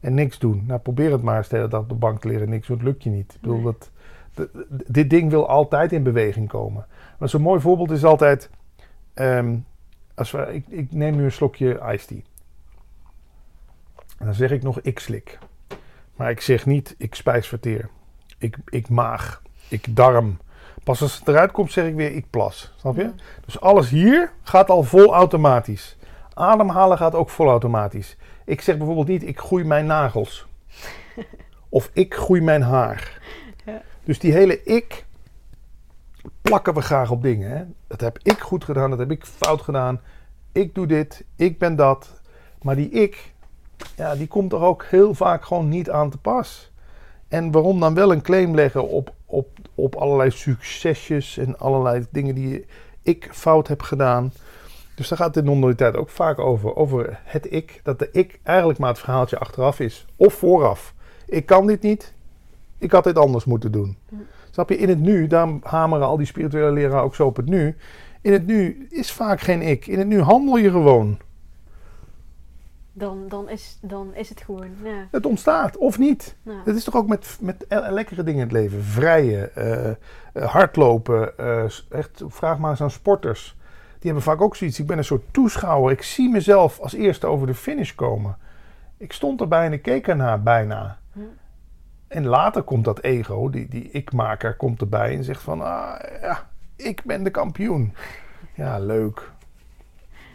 Speaker 2: en niks doen. Nou, probeer het maar eens de hele dag op de bank te liggen en niks het lukt je niet. Ik bedoel,
Speaker 1: Nee.
Speaker 2: dat, dit ding wil altijd in beweging komen. Maar zo'n mooi voorbeeld is altijd, ehm, als we, ik, ik neem nu een slokje iced tea. En dan zeg ik nog, ik slik. Maar ik zeg niet, ik spijsverteer. Ik, ik maag. Ik darm. Pas als het eruit komt, zeg ik weer, ik plas. Snap je?
Speaker 1: Ja.
Speaker 2: Dus alles hier gaat al vol automatisch. Ademhalen gaat ook vol automatisch. Ik zeg bijvoorbeeld niet, ik groei mijn nagels. of ik groei mijn haar.
Speaker 1: Ja.
Speaker 2: Dus die hele ik plakken we graag op dingen. Hè? Dat heb ik goed gedaan, dat heb ik fout gedaan. Ik doe dit, ik ben dat. Maar die ik, ja, die komt er ook heel vaak gewoon niet aan te pas. En waarom dan wel een claim leggen op, op, op allerlei succesjes en allerlei dingen die ik fout heb gedaan. Dus daar gaat de non-dualiteit ook vaak over. Over het ik. Dat de ik eigenlijk maar het verhaaltje achteraf is. Of vooraf. Ik kan dit niet. Ik had dit anders moeten doen. Snap je? In het nu, daarom hameren al die spirituele leraren ook zo op het nu. In het nu is vaak geen ik. In het nu handel je gewoon.
Speaker 1: Dan, dan, is, dan is het gewoon. Ja.
Speaker 2: Het ontstaat, of niet. Dat is toch ook met, met lekkere dingen in het leven. Vrijen, eh, eh, hardlopen. eh, echt, vraag maar eens aan sporters. Die hebben vaak ook zoiets. Ik ben een soort toeschouwer. Ik zie mezelf als eerste over de finish komen. Ik stond erbij en ik keek ernaar bijna. En later komt dat ego, die, die ik-maker, komt erbij en zegt van... Ah, ja, ik ben de kampioen. Ja, leuk.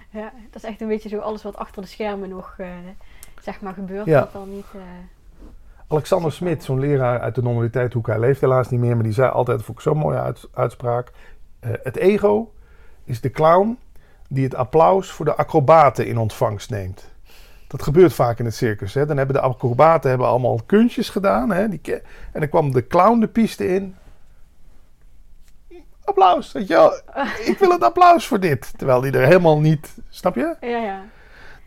Speaker 1: ja, dat is echt een beetje zo alles wat achter de schermen nog eh, zeg maar gebeurt.
Speaker 2: Ja.
Speaker 1: Dat dan niet. eh,
Speaker 2: Alexander Smit, zo'n leraar uit de non-dualiteithoek, hij leeft helaas niet meer, maar die zei altijd, vond ik zo'n mooie uit- uitspraak. eh, het ego is de clown die het applaus voor de acrobaten in ontvangst neemt. Dat gebeurt vaak in het circus. Hè? Dan hebben de acrobaten hebben allemaal kunstjes gedaan. Hè? Die en dan kwam de clown de piste in. Applaus, weet je wel. Ik wil het applaus voor dit. Terwijl die er helemaal niet, snap je?
Speaker 1: ja, ja.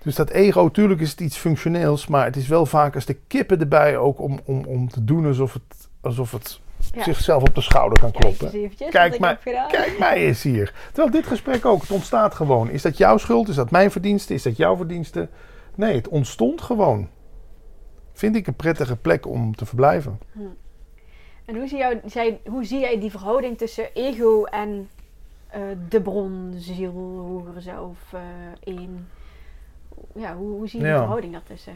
Speaker 2: Dus dat ego, tuurlijk is het iets functioneels, maar het is wel vaak als de kippen erbij ook om, om, om te doen alsof het, alsof het
Speaker 1: Ja.
Speaker 2: zichzelf op de schouder kan kloppen.
Speaker 1: eventjes
Speaker 2: Kijk
Speaker 1: gedaan.
Speaker 2: Kijk mij eens hier. Terwijl dit gesprek ook, het ontstaat gewoon. Is dat jouw schuld? Is dat mijn verdienste? Is dat jouw verdienste? Nee, het ontstond gewoon. Vind ik een prettige plek om te verblijven.
Speaker 1: En hoe zie, jou, zij, hoe zie jij die verhouding tussen ego en eh, de bron, ziel, hogere zelf, één? Ja, hoe, hoe zie je die
Speaker 2: Ja.
Speaker 1: verhouding daartussen?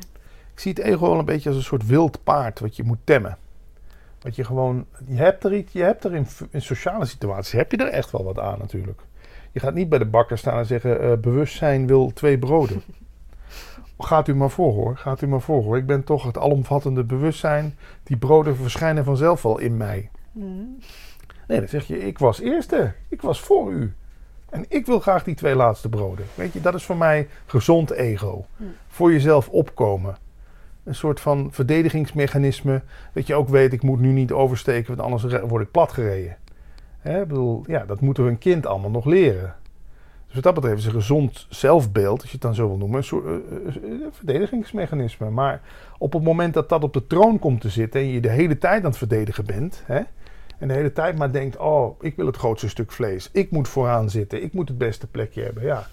Speaker 2: Ik zie het ego wel een beetje als een soort wild paard wat je moet temmen. Wat je gewoon, je hebt er iets, je hebt er in, in sociale situaties, heb je er echt wel wat aan natuurlijk. Je gaat niet bij de bakker staan en zeggen, eh, bewustzijn wil twee broden. gaat u maar voor hoor, gaat u maar voor hoor. Ik ben toch het alomvattende bewustzijn. Die broden verschijnen vanzelf wel in mij.
Speaker 1: Hmm.
Speaker 2: Nee, dan zeg je, ik was eerste. Ik was voor u. En ik wil graag die twee laatste broden. Weet je, dat is voor mij gezond ego.
Speaker 1: Hm.
Speaker 2: Voor jezelf opkomen. Een soort van verdedigingsmechanisme. Dat je ook weet, ik moet nu niet oversteken, want anders word ik platgereden. Hè, ik bedoel, ja, dat moeten we een kind allemaal nog leren. Dus wat dat betreft is een gezond zelfbeeld, als je het dan zo wil noemen, een soort eh, eh, eh, verdedigingsmechanisme. Maar op het moment dat dat op de troon komt te zitten en je de hele tijd aan het verdedigen bent, hè, en de hele tijd maar denkt: Oh, ik wil het grootste stuk vlees. Ik moet vooraan zitten. Ik moet het beste plekje hebben. Ja,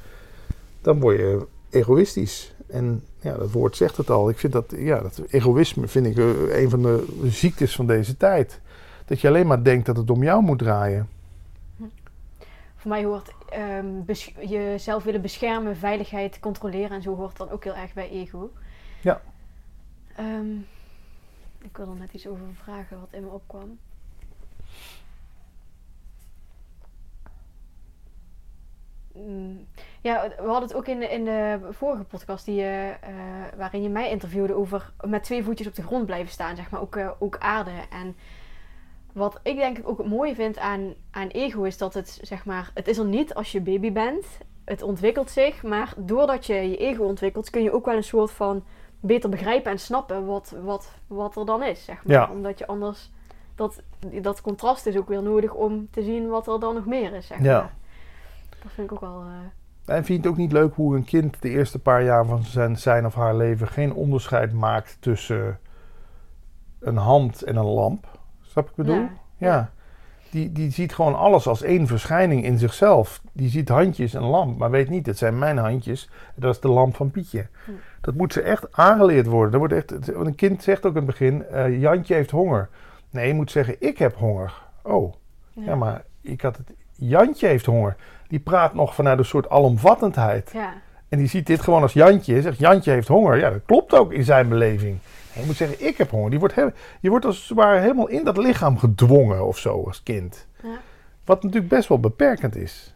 Speaker 2: dan word je egoïstisch. En ja, dat woord zegt het al. Ik vind dat, ja, dat egoïsme vind ik een van de ziektes van deze tijd. Dat je alleen maar denkt dat het om jou moet draaien.
Speaker 1: Voor mij hoort bes- jezelf willen beschermen, veiligheid, controleren en zo hoort dan ook heel erg bij ego.
Speaker 2: Ja.
Speaker 1: Ehm, ik wil er net iets over vragen wat in me opkwam. Mm, Ja, we hadden het ook in de, in de vorige podcast die, je, eh, waarin je mij interviewde over met twee voetjes op de grond blijven staan, zeg maar, ook, eh, ook aarde. En wat ik denk ik ook het mooie vind aan, aan ego is dat het, zeg maar, het is er niet als je baby bent. Het ontwikkelt zich, maar doordat je je ego ontwikkelt, kun je ook wel een soort van beter begrijpen en snappen wat, wat, wat er dan is, zeg maar.
Speaker 2: Ja.
Speaker 1: Omdat je anders, dat, dat contrast is ook weer nodig om te zien wat er dan nog meer is, zeg
Speaker 2: Ja.
Speaker 1: maar. Dat vind ik ook wel... eh,
Speaker 2: En vind je het ook niet leuk hoe een kind de eerste paar jaar van zijn, zijn of haar leven geen onderscheid maakt tussen een hand en een lamp? Snap ik bedoel?
Speaker 1: Ja.
Speaker 2: Ja. Die, die ziet gewoon alles als één verschijning in zichzelf. Die ziet handjes en lamp, maar weet niet, het zijn mijn handjes. Dat is de lamp van Pietje.
Speaker 1: Hm.
Speaker 2: Dat moet ze echt aangeleerd worden. Er wordt echt, want een kind zegt ook in het begin, eh, Jantje heeft honger. Nee, je moet zeggen, ik heb honger. Oh, ja, maar ik had het, Jantje heeft honger. Die praat nog vanuit een soort alomvattendheid.
Speaker 1: Ja,
Speaker 2: En die ziet dit gewoon als Jantje. Zegt Jantje heeft honger. Ja, dat klopt ook in zijn beleving. Je moet zeggen, ik heb honger. Die wordt he- je wordt als het ware helemaal in dat lichaam gedwongen of zo als kind.
Speaker 1: Ja.
Speaker 2: Wat natuurlijk best wel beperkend is.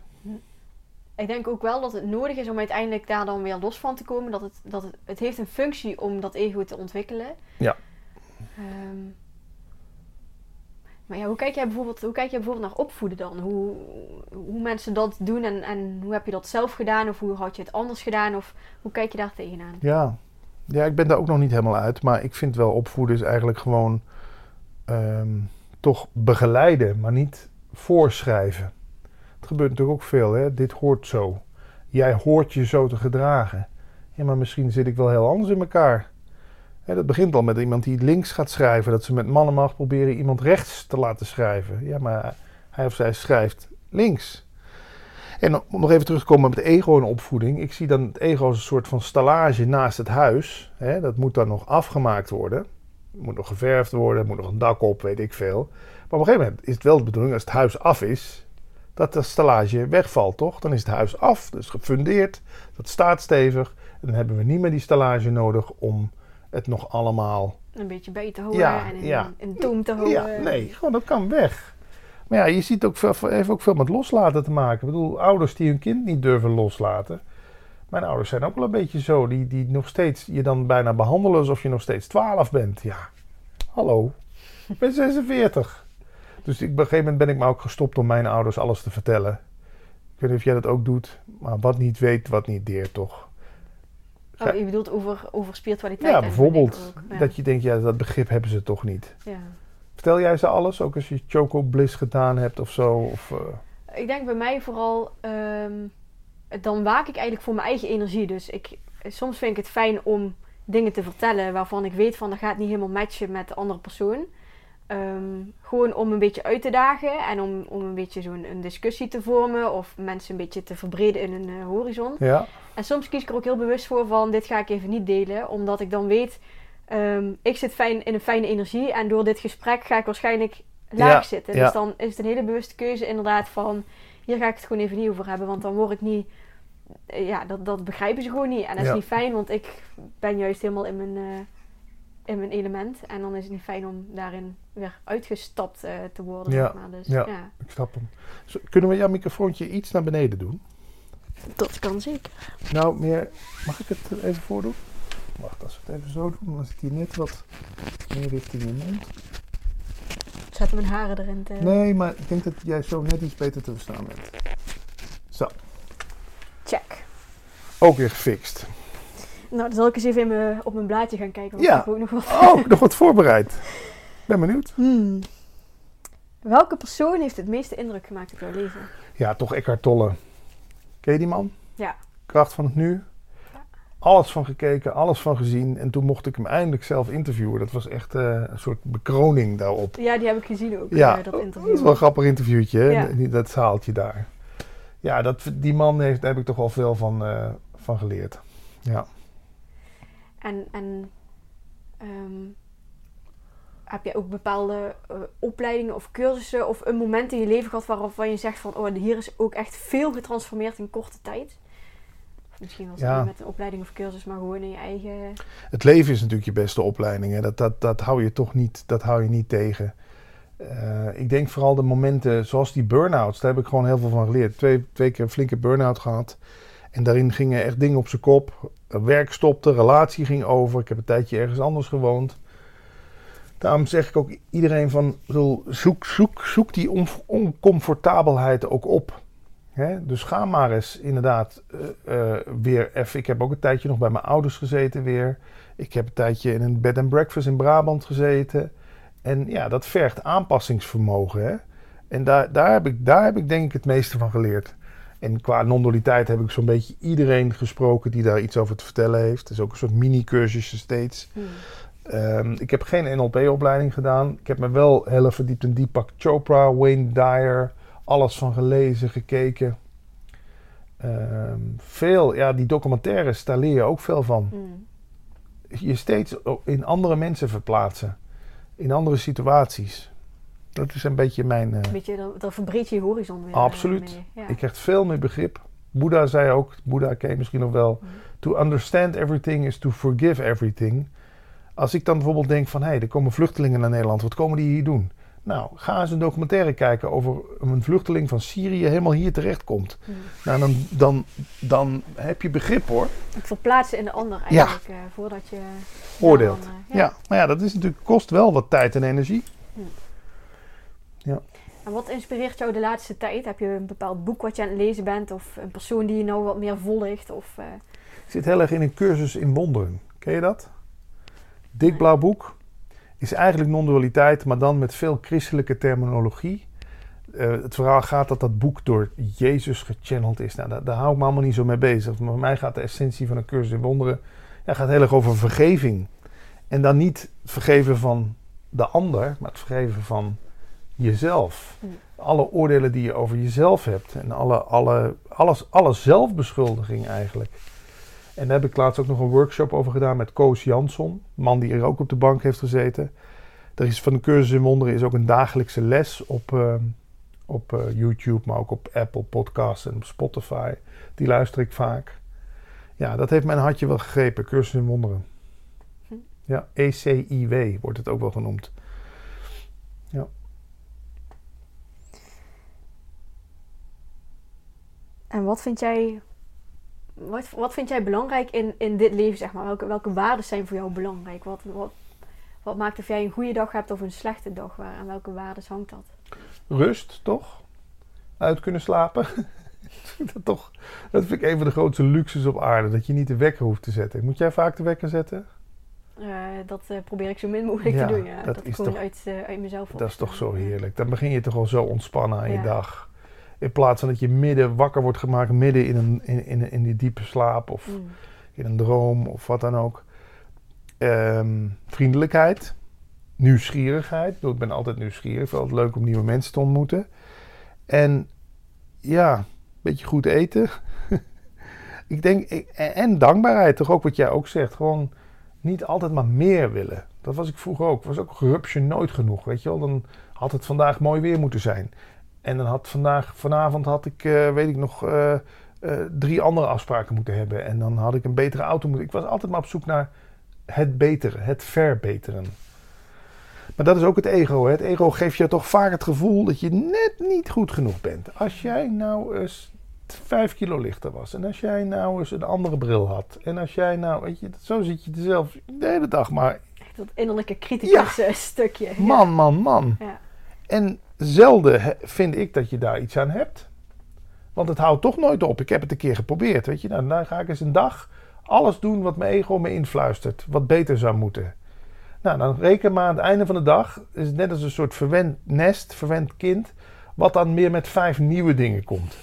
Speaker 1: Ik denk ook wel dat het nodig is om uiteindelijk daar dan weer los van te komen. Dat het, dat het, het heeft een functie om dat ego te ontwikkelen.
Speaker 2: Ja.
Speaker 1: Ehm, maar ja, hoe kijk jij bijvoorbeeld, hoe kijk jij bijvoorbeeld naar opvoeden dan? Hoe, hoe mensen dat doen en, en hoe heb je dat zelf gedaan? Of hoe had je het anders gedaan? Of hoe kijk je daar tegenaan?
Speaker 2: Ja. Ja, ik ben daar ook nog niet helemaal uit. Maar ik vind wel opvoeden is eigenlijk gewoon ehm, toch begeleiden, maar niet voorschrijven. Het gebeurt natuurlijk ook veel. Hè? Dit hoort zo. Jij hoort je zo te gedragen. Ja, maar misschien zit ik wel heel anders in elkaar. Hè, dat begint al met iemand die links gaat schrijven. Dat ze met mannenmacht proberen iemand rechts te laten schrijven. Ja, maar hij of zij schrijft links. En om nog even terug te komen met het ego en opvoeding. Ik zie dan het ego als een soort van stallage naast het huis. Hè, dat moet dan nog afgemaakt worden. Moet nog geverfd worden, moet nog een dak op, weet ik veel. Maar op een gegeven moment is het wel de bedoeling, als het huis af is, dat de stallage wegvalt, toch? Dan is het huis af, dus gefundeerd, dat staat stevig. En dan hebben we niet meer die stallage nodig om het nog allemaal...
Speaker 1: Een beetje bij te houden
Speaker 2: Ja,
Speaker 1: en in,
Speaker 2: ja.
Speaker 1: in toom te houden.
Speaker 2: Ja, nee, gewoon dat kan weg. Maar ja, je ziet ook veel, heeft ook veel met loslaten te maken. Ik bedoel, ouders die hun kind niet durven loslaten. Mijn ouders zijn ook wel een beetje zo. Die, die nog steeds je dan bijna behandelen alsof je nog steeds 12 bent. Ja, hallo. Ik ben 46. Dus ik, op een gegeven moment ben ik me ook gestopt om mijn ouders alles te vertellen. Ik weet niet of jij dat ook doet. Maar wat niet weet, wat niet deert, toch?
Speaker 1: Oh, je bedoelt over, over spiritualiteit?
Speaker 2: Ja, bijvoorbeeld.
Speaker 1: ook. Ja.
Speaker 2: Dat je denkt, ja, dat begrip hebben ze toch niet.
Speaker 1: ja.
Speaker 2: Vertel jij ze alles? Ook als je Choco Bliss gedaan hebt of zo? Of, eh,
Speaker 1: Ik denk bij mij vooral, ehm, dan waak ik eigenlijk voor mijn eigen energie. Dus ik, soms vind ik het fijn om dingen te vertellen waarvan ik weet van dat gaat niet helemaal matchen met de andere persoon. Ehm, gewoon om een beetje uit te dagen en om, om een beetje zo'n een discussie te vormen of mensen een beetje te verbreden in een eh, horizon.
Speaker 2: ja,
Speaker 1: En soms kies ik er ook heel bewust voor van dit ga ik even niet delen, omdat ik dan weet, ehm, ik zit fijn in een fijne energie en door dit gesprek ga ik waarschijnlijk laag
Speaker 2: Ja,
Speaker 1: zitten.
Speaker 2: ja.
Speaker 1: Dus dan is het een hele bewuste keuze inderdaad van hier ga ik het gewoon even niet over hebben, want dan word ik niet, eh, ja, dat, dat begrijpen ze gewoon niet. En dat is
Speaker 2: Ja.
Speaker 1: niet fijn, want ik ben juist helemaal in mijn, eh, in mijn element en dan is het niet fijn om daarin weer uitgestapt eh, te worden.
Speaker 2: Ja,
Speaker 1: Zeg maar. Dus
Speaker 2: ja.
Speaker 1: ja,
Speaker 2: ik snap hem. Zo, kunnen we jouw microfoontje iets naar beneden doen?
Speaker 1: dat kan zeker.
Speaker 2: Nou, meer. Mag ik het even voordoen? Wacht, als we het even zo doen, dan zit hij net wat meer richting je mond.
Speaker 1: Zetten mijn haren erin te...
Speaker 2: Nee, maar ik denk dat jij zo net iets beter te verstaan bent. Zo,
Speaker 1: Check.
Speaker 2: ook weer gefixt.
Speaker 1: Nou, dan zal ik eens even in mijn, op mijn blaadje gaan kijken. Want
Speaker 2: Ja.
Speaker 1: ik heb ook nog wat...
Speaker 2: Oh, nog wat voorbereid. Ben benieuwd.
Speaker 1: Hmm. Welke persoon heeft het meeste indruk gemaakt op jouw leven?
Speaker 2: Ja, toch Eckhart Tolle. Ken je die man?
Speaker 1: Ja.
Speaker 2: Kracht van het nu. Alles van gekeken, alles van gezien. En toen mocht ik hem eindelijk zelf interviewen. Dat was echt eh, een soort bekroning daarop.
Speaker 1: Ja, die heb ik gezien ook,
Speaker 2: Ja,
Speaker 1: eh, dat
Speaker 2: dat
Speaker 1: interview.
Speaker 2: is wel een grappig interviewtje, hè?
Speaker 1: Ja.
Speaker 2: Die- dat zaaltje daar. Ja, dat, die man heeft, daar heb ik toch wel veel van, eh, van geleerd. Ja.
Speaker 1: En, en ehm, heb je ook bepaalde opleidingen of cursussen of een moment in je leven gehad waarvan je zegt van oh, hier is ook echt veel getransformeerd in korte tijd? Misschien was het
Speaker 2: Ja.
Speaker 1: niet met een opleiding of cursus, maar gewoon in je eigen...
Speaker 2: Het leven is natuurlijk je beste opleiding. Hè? Dat, dat, dat hou je toch niet, dat hou je niet tegen. Eh, ik denk vooral de momenten zoals die burn-outs, daar heb ik gewoon heel veel van geleerd. Twee, twee keer een flinke burn-out gehad. En daarin gingen echt dingen op zijn kop. Werk stopte, relatie ging over. Ik heb een tijdje ergens anders gewoond. Daarom zeg ik ook iedereen van, zoek, zoek, zoek die on- oncomfortabelheid ook op. Hè? Dus ga maar eens inderdaad eh, eh, weer even. Ik heb ook een tijdje nog bij mijn ouders gezeten weer. Ik heb een tijdje in een bed and breakfast in Brabant gezeten. En ja, dat vergt aanpassingsvermogen. Hè? En daar, daar, heb ik, daar heb ik denk ik het meeste van geleerd. En qua non-dualiteit heb ik zo'n beetje iedereen gesproken die daar iets over te vertellen heeft. Het is ook een soort mini-cursusje steeds.
Speaker 1: Hmm.
Speaker 2: Ehm, ik heb geen NLP-opleiding gedaan. Ik heb me wel heel verdiept in Deepak Chopra, Wayne Dyer. Alles van gelezen, gekeken. Ehm, veel, ja, die documentaires, daar leer je ook veel van.
Speaker 1: Hmm.
Speaker 2: Je steeds in andere mensen verplaatsen. In andere situaties. Dat is een beetje mijn... eh,
Speaker 1: beetje, dan, dan verbreed je je horizon weer. eh,
Speaker 2: Absoluut.
Speaker 1: Ja.
Speaker 2: ik krijg veel meer begrip. Boeddha zei ook, Boeddha ken je misschien nog wel...
Speaker 1: Mhm.
Speaker 2: To understand everything is to forgive everything. Als ik dan bijvoorbeeld denk van... hé, hey, er komen vluchtelingen naar Nederland. Wat komen die hier doen? Nou, ga eens een documentaire kijken over een vluchteling van Syrië helemaal hier terechtkomt.
Speaker 1: Hmm.
Speaker 2: Nou, dan, dan, dan heb je begrip hoor.
Speaker 1: Het verplaatsen in de ander eigenlijk, eh, voordat je...
Speaker 2: Oordeelt.
Speaker 1: dan, eh,
Speaker 2: Ja. maar ja, dat is natuurlijk, kost wel wat tijd en energie.
Speaker 1: En wat inspireert jou de laatste tijd? Heb je een bepaald boek wat je aan het lezen bent? Of een persoon die je nou wat meer volgt? Of, eh,
Speaker 2: Ik zit heel erg in een cursus in wonderen. Ken je dat? Dik blauw boek. Is eigenlijk non-dualiteit, maar dan met veel christelijke terminologie. Eh, het verhaal gaat dat dat boek door Jezus gechanneld is. Nou, daar, daar hou ik me allemaal niet zo mee bezig. Maar voor mij gaat de essentie van een cursus in wonderen... Ja, gaat heel erg over vergeving. En dan niet vergeven van de ander, maar het vergeven van jezelf. Alle oordelen die je over jezelf hebt. En alle, alle, alles, alle zelfbeschuldiging eigenlijk. En daar heb ik laatst ook nog een workshop over gedaan met Koos Jansson. Man die er ook op de bank heeft gezeten. Er is van de cursus in wonderen is ook een dagelijkse les op, eh, op eh, YouTube, maar ook op Apple Podcasts en op Spotify. Die luister ik vaak. Ja, dat heeft mijn hartje wel gegrepen, cursus in wonderen. Ja, ECIW wordt het ook wel genoemd.
Speaker 1: En wat vind jij, wat, wat vind jij belangrijk in, in dit leven, zeg maar? Welke, welke waarden zijn voor jou belangrijk? Wat, wat, wat maakt of jij een goede dag hebt of een slechte dag? Waar, aan welke waarden hangt dat?
Speaker 2: Rust, toch? Uit kunnen slapen. dat, toch, dat vind ik een van de grootste luxes op aarde. Dat je niet de wekker hoeft te zetten. Moet jij vaak de wekker zetten?
Speaker 1: Eh, dat eh, probeer ik zo min mogelijk
Speaker 2: Ja,
Speaker 1: te doen. Ja.
Speaker 2: dat
Speaker 1: Dat,
Speaker 2: is toch-
Speaker 1: uit, eh, uit mezelf
Speaker 2: Dat is toch zo heerlijk. Dan begin je toch al zo ontspannen aan je dag. In plaats van dat je midden wakker wordt gemaakt, midden in, een, in, in, in die diepe slaap of
Speaker 1: Mm.
Speaker 2: in een droom of wat dan ook. Ehm, vriendelijkheid, nieuwsgierigheid. Ik ben altijd nieuwsgierig. Ik vind het altijd leuk om nieuwe mensen te ontmoeten. En ja, een beetje goed eten. ik denk, ik- en, dankbaarheid, toch ook wat jij ook zegt. Gewoon niet altijd maar meer willen. Dat was ik vroeger ook. was ook gerupsje nooit genoeg, weet je wel. Dan had het vandaag mooi weer moeten zijn. En dan had vandaag, vanavond had ik, eh, weet ik nog, eh, eh, drie andere afspraken moeten hebben. En dan had ik een betere auto moeten. Ik was altijd maar op zoek naar het betere, het verbeteren. Maar dat is ook het ego. Hè? Het ego geeft je toch vaak het gevoel dat je net niet goed genoeg bent. Als jij nou eens vijf kilo lichter was. En als jij nou eens een andere bril had. En als jij nou, weet je, zo zit je er zelf de hele dag maar.
Speaker 1: Echt dat innerlijke criticus eh, stukje. Ja.
Speaker 2: Man, man, man.
Speaker 1: Ja.
Speaker 2: En zelden vind ik dat je daar iets aan hebt. Want het houdt toch nooit op. Ik heb het een keer geprobeerd, weet je. Nou, dan ga ik eens een dag alles doen wat mijn ego me influistert. Wat beter zou moeten. Nou, dan reken maar aan het einde van de dag. Is het net als een soort verwend nest, verwend kind. Wat dan meer met vijf nieuwe dingen komt.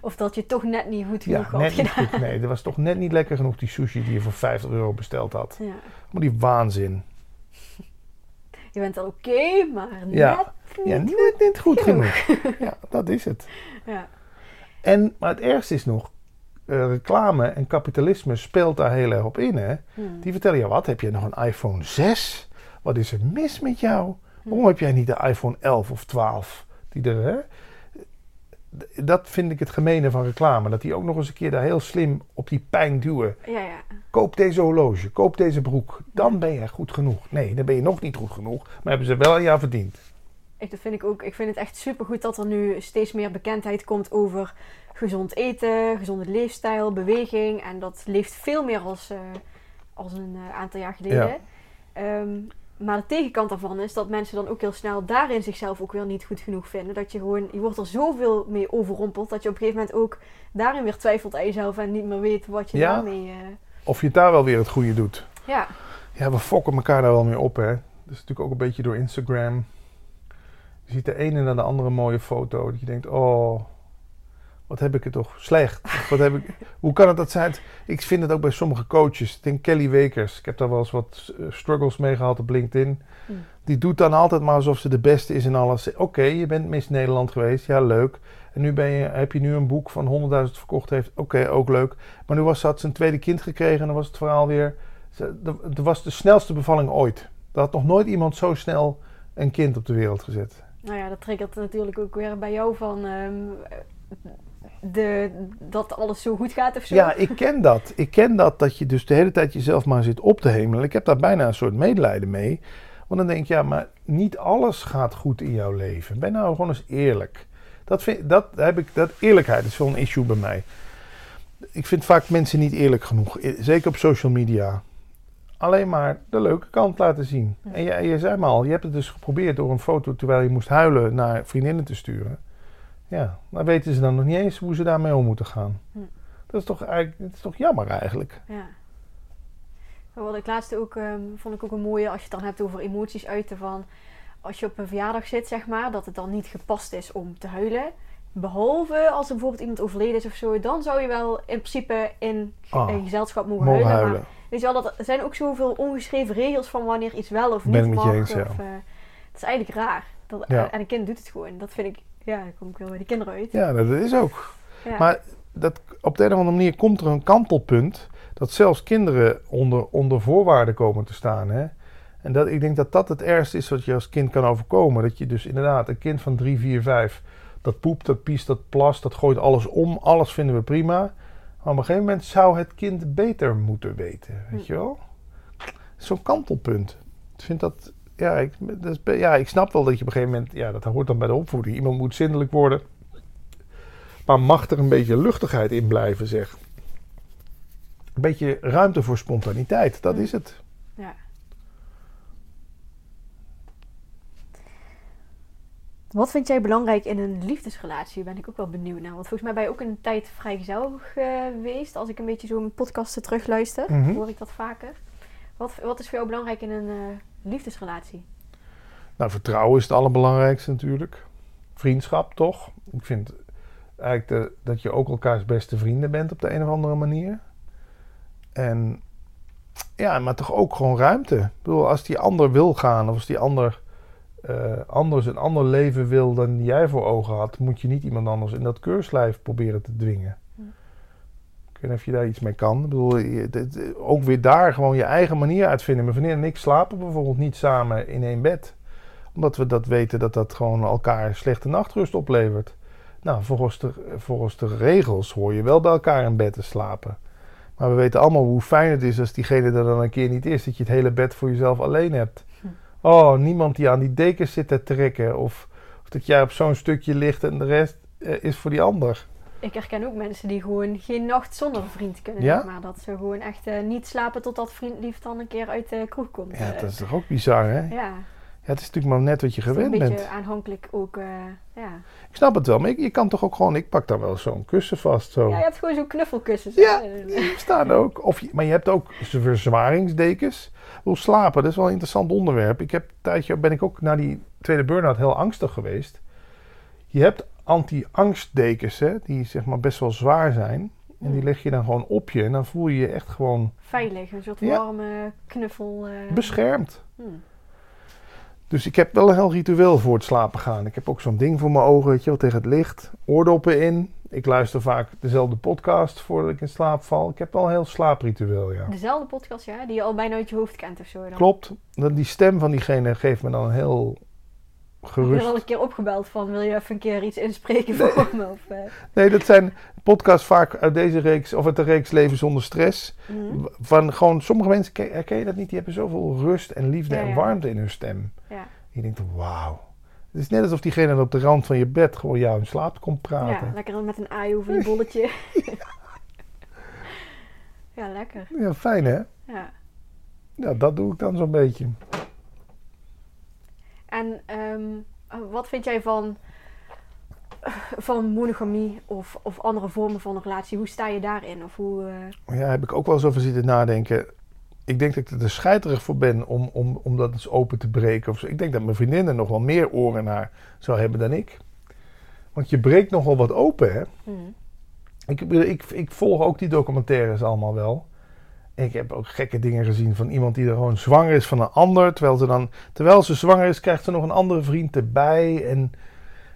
Speaker 1: Of dat je toch net niet goed genoeg
Speaker 2: Ja,
Speaker 1: had
Speaker 2: net niet
Speaker 1: gedaan.
Speaker 2: goed. Nee, dat was toch net niet lekker genoeg die sushi die je voor 50 euro besteld had.
Speaker 1: Ja.
Speaker 2: Maar die waanzin.
Speaker 1: Je bent al oké, maar
Speaker 2: Ja.
Speaker 1: net
Speaker 2: Ja,
Speaker 1: niet.
Speaker 2: net niet goed
Speaker 1: genoeg.
Speaker 2: genoeg. Ja, dat is het.
Speaker 1: Ja.
Speaker 2: En, maar het ergste is nog, eh, reclame en kapitalisme speelt daar heel erg op in. Hè?
Speaker 1: Hmm.
Speaker 2: Die vertellen je wat, heb je nog een iPhone 6? Wat is er mis met jou? Waarom heb jij niet de iPhone 11 of 12? Die er, hè? Dat vind ik het gemene van reclame. Dat die ook nog eens een keer daar heel slim op die pijn duwen.
Speaker 1: Ja, ja.
Speaker 2: Koop deze horloge, koop deze broek. Dan ben je goed genoeg. Nee, dan ben je nog niet goed genoeg. Maar hebben ze wel aan jou verdiend.
Speaker 1: Ik, dat vind ik ook. Ik vind het echt supergoed dat er nu steeds meer bekendheid komt over gezond eten, gezonde leefstijl, beweging. En dat leeft veel meer als, eh, als een eh, aantal jaar geleden.
Speaker 2: Ja.
Speaker 1: Ehm, maar de tegenkant daarvan is dat mensen dan ook heel snel daarin zichzelf ook weer niet goed genoeg vinden. Dat je gewoon, je wordt er zoveel mee overrompeld dat je op een gegeven moment ook daarin weer twijfelt aan jezelf en niet meer weet wat je
Speaker 2: Ja.
Speaker 1: daarmee. eh,
Speaker 2: Of je het daar wel weer het goede doet.
Speaker 1: ja,
Speaker 2: Ja, we fokken elkaar daar wel mee op, hè. Dat is natuurlijk ook een beetje door Instagram. Je ziet de ene na de andere mooie foto. Dat je denkt, oh, wat heb ik het toch slecht. Wat heb ik, hoe kan het dat zijn? Ik vind het ook bij sommige coaches. Ik denk Kelly Wekers. Ik heb daar wel eens wat eh, struggles mee gehad op LinkedIn.
Speaker 1: Hmm.
Speaker 2: Die doet dan altijd maar alsof ze de beste is in alles. Oké, je bent Miss Nederland geweest. Ja, leuk. En nu ben je, heb je nu een boek van 100.000 verkocht heeft. Oké, ook leuk. Maar nu was, had ze een tweede kind gekregen. En dan was het verhaal weer... Ze- Het was de snelste bevalling ooit. Er had nog nooit iemand zo snel een kind op de wereld gezet.
Speaker 1: Nou ja, dat triggert natuurlijk ook weer bij jou van ehm, de, dat alles zo goed gaat of zo.
Speaker 2: Ja, ik ken dat. Ik ken dat, dat je dus de hele tijd jezelf maar zit op te hemelen. Ik heb daar bijna een soort medelijden mee. Want dan denk ik, ja, maar niet alles gaat goed in jouw leven. Ben nou gewoon eens eerlijk. Dat, vind, dat, heb ik, dat eerlijkheid is een issue bij mij. Ik vind vaak mensen niet eerlijk genoeg. Zeker op social media. Alleen maar de leuke kant laten zien.
Speaker 1: Ja.
Speaker 2: En je, je zei maar al, je hebt het dus geprobeerd door een foto terwijl je moest huilen naar vriendinnen te sturen. Ja, dan weten ze dan nog niet eens hoe ze daarmee om moeten gaan.
Speaker 1: Hm.
Speaker 2: Dat is toch, eigenlijk, dat is toch jammer eigenlijk.
Speaker 1: Ja. Wat ik laatst ook, ehm, vond ik ook een mooie, als je het dan hebt over emoties uiten van... Als je op een verjaardag zit, zeg maar, dat het dan niet gepast is om te huilen. Behalve als er bijvoorbeeld iemand overleden is of zo, dan zou je wel in principe in,
Speaker 2: Ah,
Speaker 1: in gezelschap mogen,
Speaker 2: Mogen
Speaker 1: huilen.
Speaker 2: huilen.
Speaker 1: Maar weet je wel, dat, er zijn ook zoveel ongeschreven regels van wanneer iets wel of niet
Speaker 2: ik
Speaker 1: mag.
Speaker 2: eens, ja.
Speaker 1: of, eh, het is eigenlijk raar. Dat,
Speaker 2: Ja.
Speaker 1: En een kind doet het gewoon. Dat vind ik, ja, dan kom ik wel bij de kinderen uit.
Speaker 2: Ja, dat is ook.
Speaker 1: Ja.
Speaker 2: Maar dat, op de een of andere manier komt er een kantelpunt dat zelfs kinderen onder, onder voorwaarden komen te staan. Hè? En dat, ik denk dat dat het ergste is wat je als kind kan overkomen. Dat je dus inderdaad een kind van 3, 4, 5, dat poept, dat piest, dat plast, dat gooit alles om. Alles vinden we prima. Maar op een gegeven moment zou het kind beter moeten weten. Weet
Speaker 1: Hm.
Speaker 2: je wel? Zo'n kantelpunt. Ik vind dat... Ja ik, dat is ja, ik snap wel dat je op een gegeven moment... Ja, dat hoort dan bij de opvoeding. Iemand moet zindelijk worden. Maar mag er een beetje luchtigheid in blijven, zeg. Een beetje ruimte voor spontaniteit, dat
Speaker 1: Hm.
Speaker 2: is het.
Speaker 1: Ja. Wat vind jij belangrijk in een liefdesrelatie? Ben ik ook wel benieuwd naar. Want volgens mij ben je ook een tijd vrijgezel geweest. Als ik een beetje zo mijn podcasten terugluister,
Speaker 2: Mhm.
Speaker 1: hoor ik dat vaker. Wat, wat is voor jou belangrijk in een eh, liefdesrelatie?
Speaker 2: Nou, vertrouwen is het allerbelangrijkste natuurlijk. Vriendschap, toch? Ik vind eigenlijk de- dat je ook elkaars beste vrienden bent op de een of andere manier. En ja, maar toch ook gewoon ruimte. Ik bedoel, als die ander wil gaan of als die ander eh, anders een ander leven wil dan jij voor ogen had, moet je niet iemand anders in dat keurslijf proberen te dwingen.
Speaker 1: Hm.
Speaker 2: Ik weet niet of je daar iets mee kan. Ik bedoel, je- dit- ook weer daar gewoon je eigen manier uitvinden. Mijn vriendin en ik slapen bijvoorbeeld niet samen in één bed omdat we dat weten dat dat gewoon elkaar slechte nachtrust oplevert. Nou, volgens de, volgens de regels hoor je wel bij elkaar in bed te slapen. Maar we weten allemaal hoe fijn het is als diegene er dan een keer niet is. Dat je het hele bed voor jezelf alleen hebt. Oh, niemand die aan die dekens zit te trekken. Of, of dat jij op zo'n stukje ligt en de rest eh, is voor die ander.
Speaker 1: ik herken ook mensen die gewoon geen nacht zonder een vriend kunnen.
Speaker 2: Ja?
Speaker 1: zeg Maar dat ze gewoon echt eh, niet slapen totdat vriend lief dan een keer uit de kroeg komt.
Speaker 2: Ja,
Speaker 1: Eh,
Speaker 2: dat is toch ook bizar, hè?
Speaker 1: ja,
Speaker 2: Ja, het is natuurlijk maar net wat je gewend
Speaker 1: een beetje
Speaker 2: bent.
Speaker 1: aanhankelijk ook. eh, ja.
Speaker 2: Ik snap het wel, maar ik- je kan toch ook gewoon... Ik pak dan wel zo'n kussen vast, zo.
Speaker 1: ja, je hebt gewoon zo'n knuffelkussens.
Speaker 2: Ja.
Speaker 1: hè.
Speaker 2: Die staan ook. Of je, maar je hebt ook verzwaringsdekens. Hoe slapen, dat is wel een interessant onderwerp. Ik heb een tijdje, ben ik ook na die tweede burn-out heel angstig geweest. Je hebt anti-angstdekens, hè, die zeg maar best wel zwaar zijn. En die leg je dan gewoon op je. En dan voel je je echt gewoon
Speaker 1: Veilig, een soort
Speaker 2: Ja.
Speaker 1: warme knuffel. eh.
Speaker 2: beschermd.
Speaker 1: Hmm.
Speaker 2: Dus ik heb wel een heel ritueel voor het slapen gaan. Ik heb ook zo'n ding voor mijn ogen, weet je wel, tegen het licht. Oordoppen in. Ik luister vaak dezelfde podcast voordat ik in slaap val. Ik heb wel een heel slaapritueel, ja.
Speaker 1: Dezelfde podcast, ja, die je al bijna uit je hoofd kent of zo. Dan.
Speaker 2: Klopt. Dat- Die stem van diegene geeft me dan een heel
Speaker 1: Heb je
Speaker 2: gerust.
Speaker 1: al een keer opgebeld van, wil je even een keer iets inspreken voor me? Of, eh,
Speaker 2: Nee, dat zijn podcasts vaak uit deze reeks, of uit de reeks Leven zonder stress.
Speaker 1: mhm.
Speaker 2: Van gewoon, sommige mensen, ken- herken je dat niet? Die hebben zoveel rust en liefde
Speaker 1: Ja,
Speaker 2: en warmte in hun stem.
Speaker 1: Ja.
Speaker 2: Je denkt, wauw. Het is net alsof diegene op de rand van je bed gewoon jou in slaap komt praten.
Speaker 1: ja, lekker met een aai over je bolletje. ja, lekker.
Speaker 2: Ja, fijn hè?
Speaker 1: Ja.
Speaker 2: Ja, dat doe ik dan zo'n beetje.
Speaker 1: En ehm, wat vind jij van, van monogamie of, of andere vormen van een relatie? Hoe sta je daarin? Of hoe, eh,
Speaker 2: ja, heb ik ook wel eens over zitten nadenken. Ik denk dat ik er te scheiterig voor ben om, om, om dat eens open te breken. Of zo. Ik denk dat mijn vriendin er nog wel meer oren naar zou hebben dan ik. Want je breekt nogal wat open, hè?
Speaker 1: hmm.
Speaker 2: Ik, ik, ik volg ook die documentaires allemaal wel. Ik heb ook gekke dingen gezien van iemand die er gewoon zwanger is van een ander. Terwijl ze dan, terwijl ze zwanger is, krijgt ze nog een andere vriend erbij. En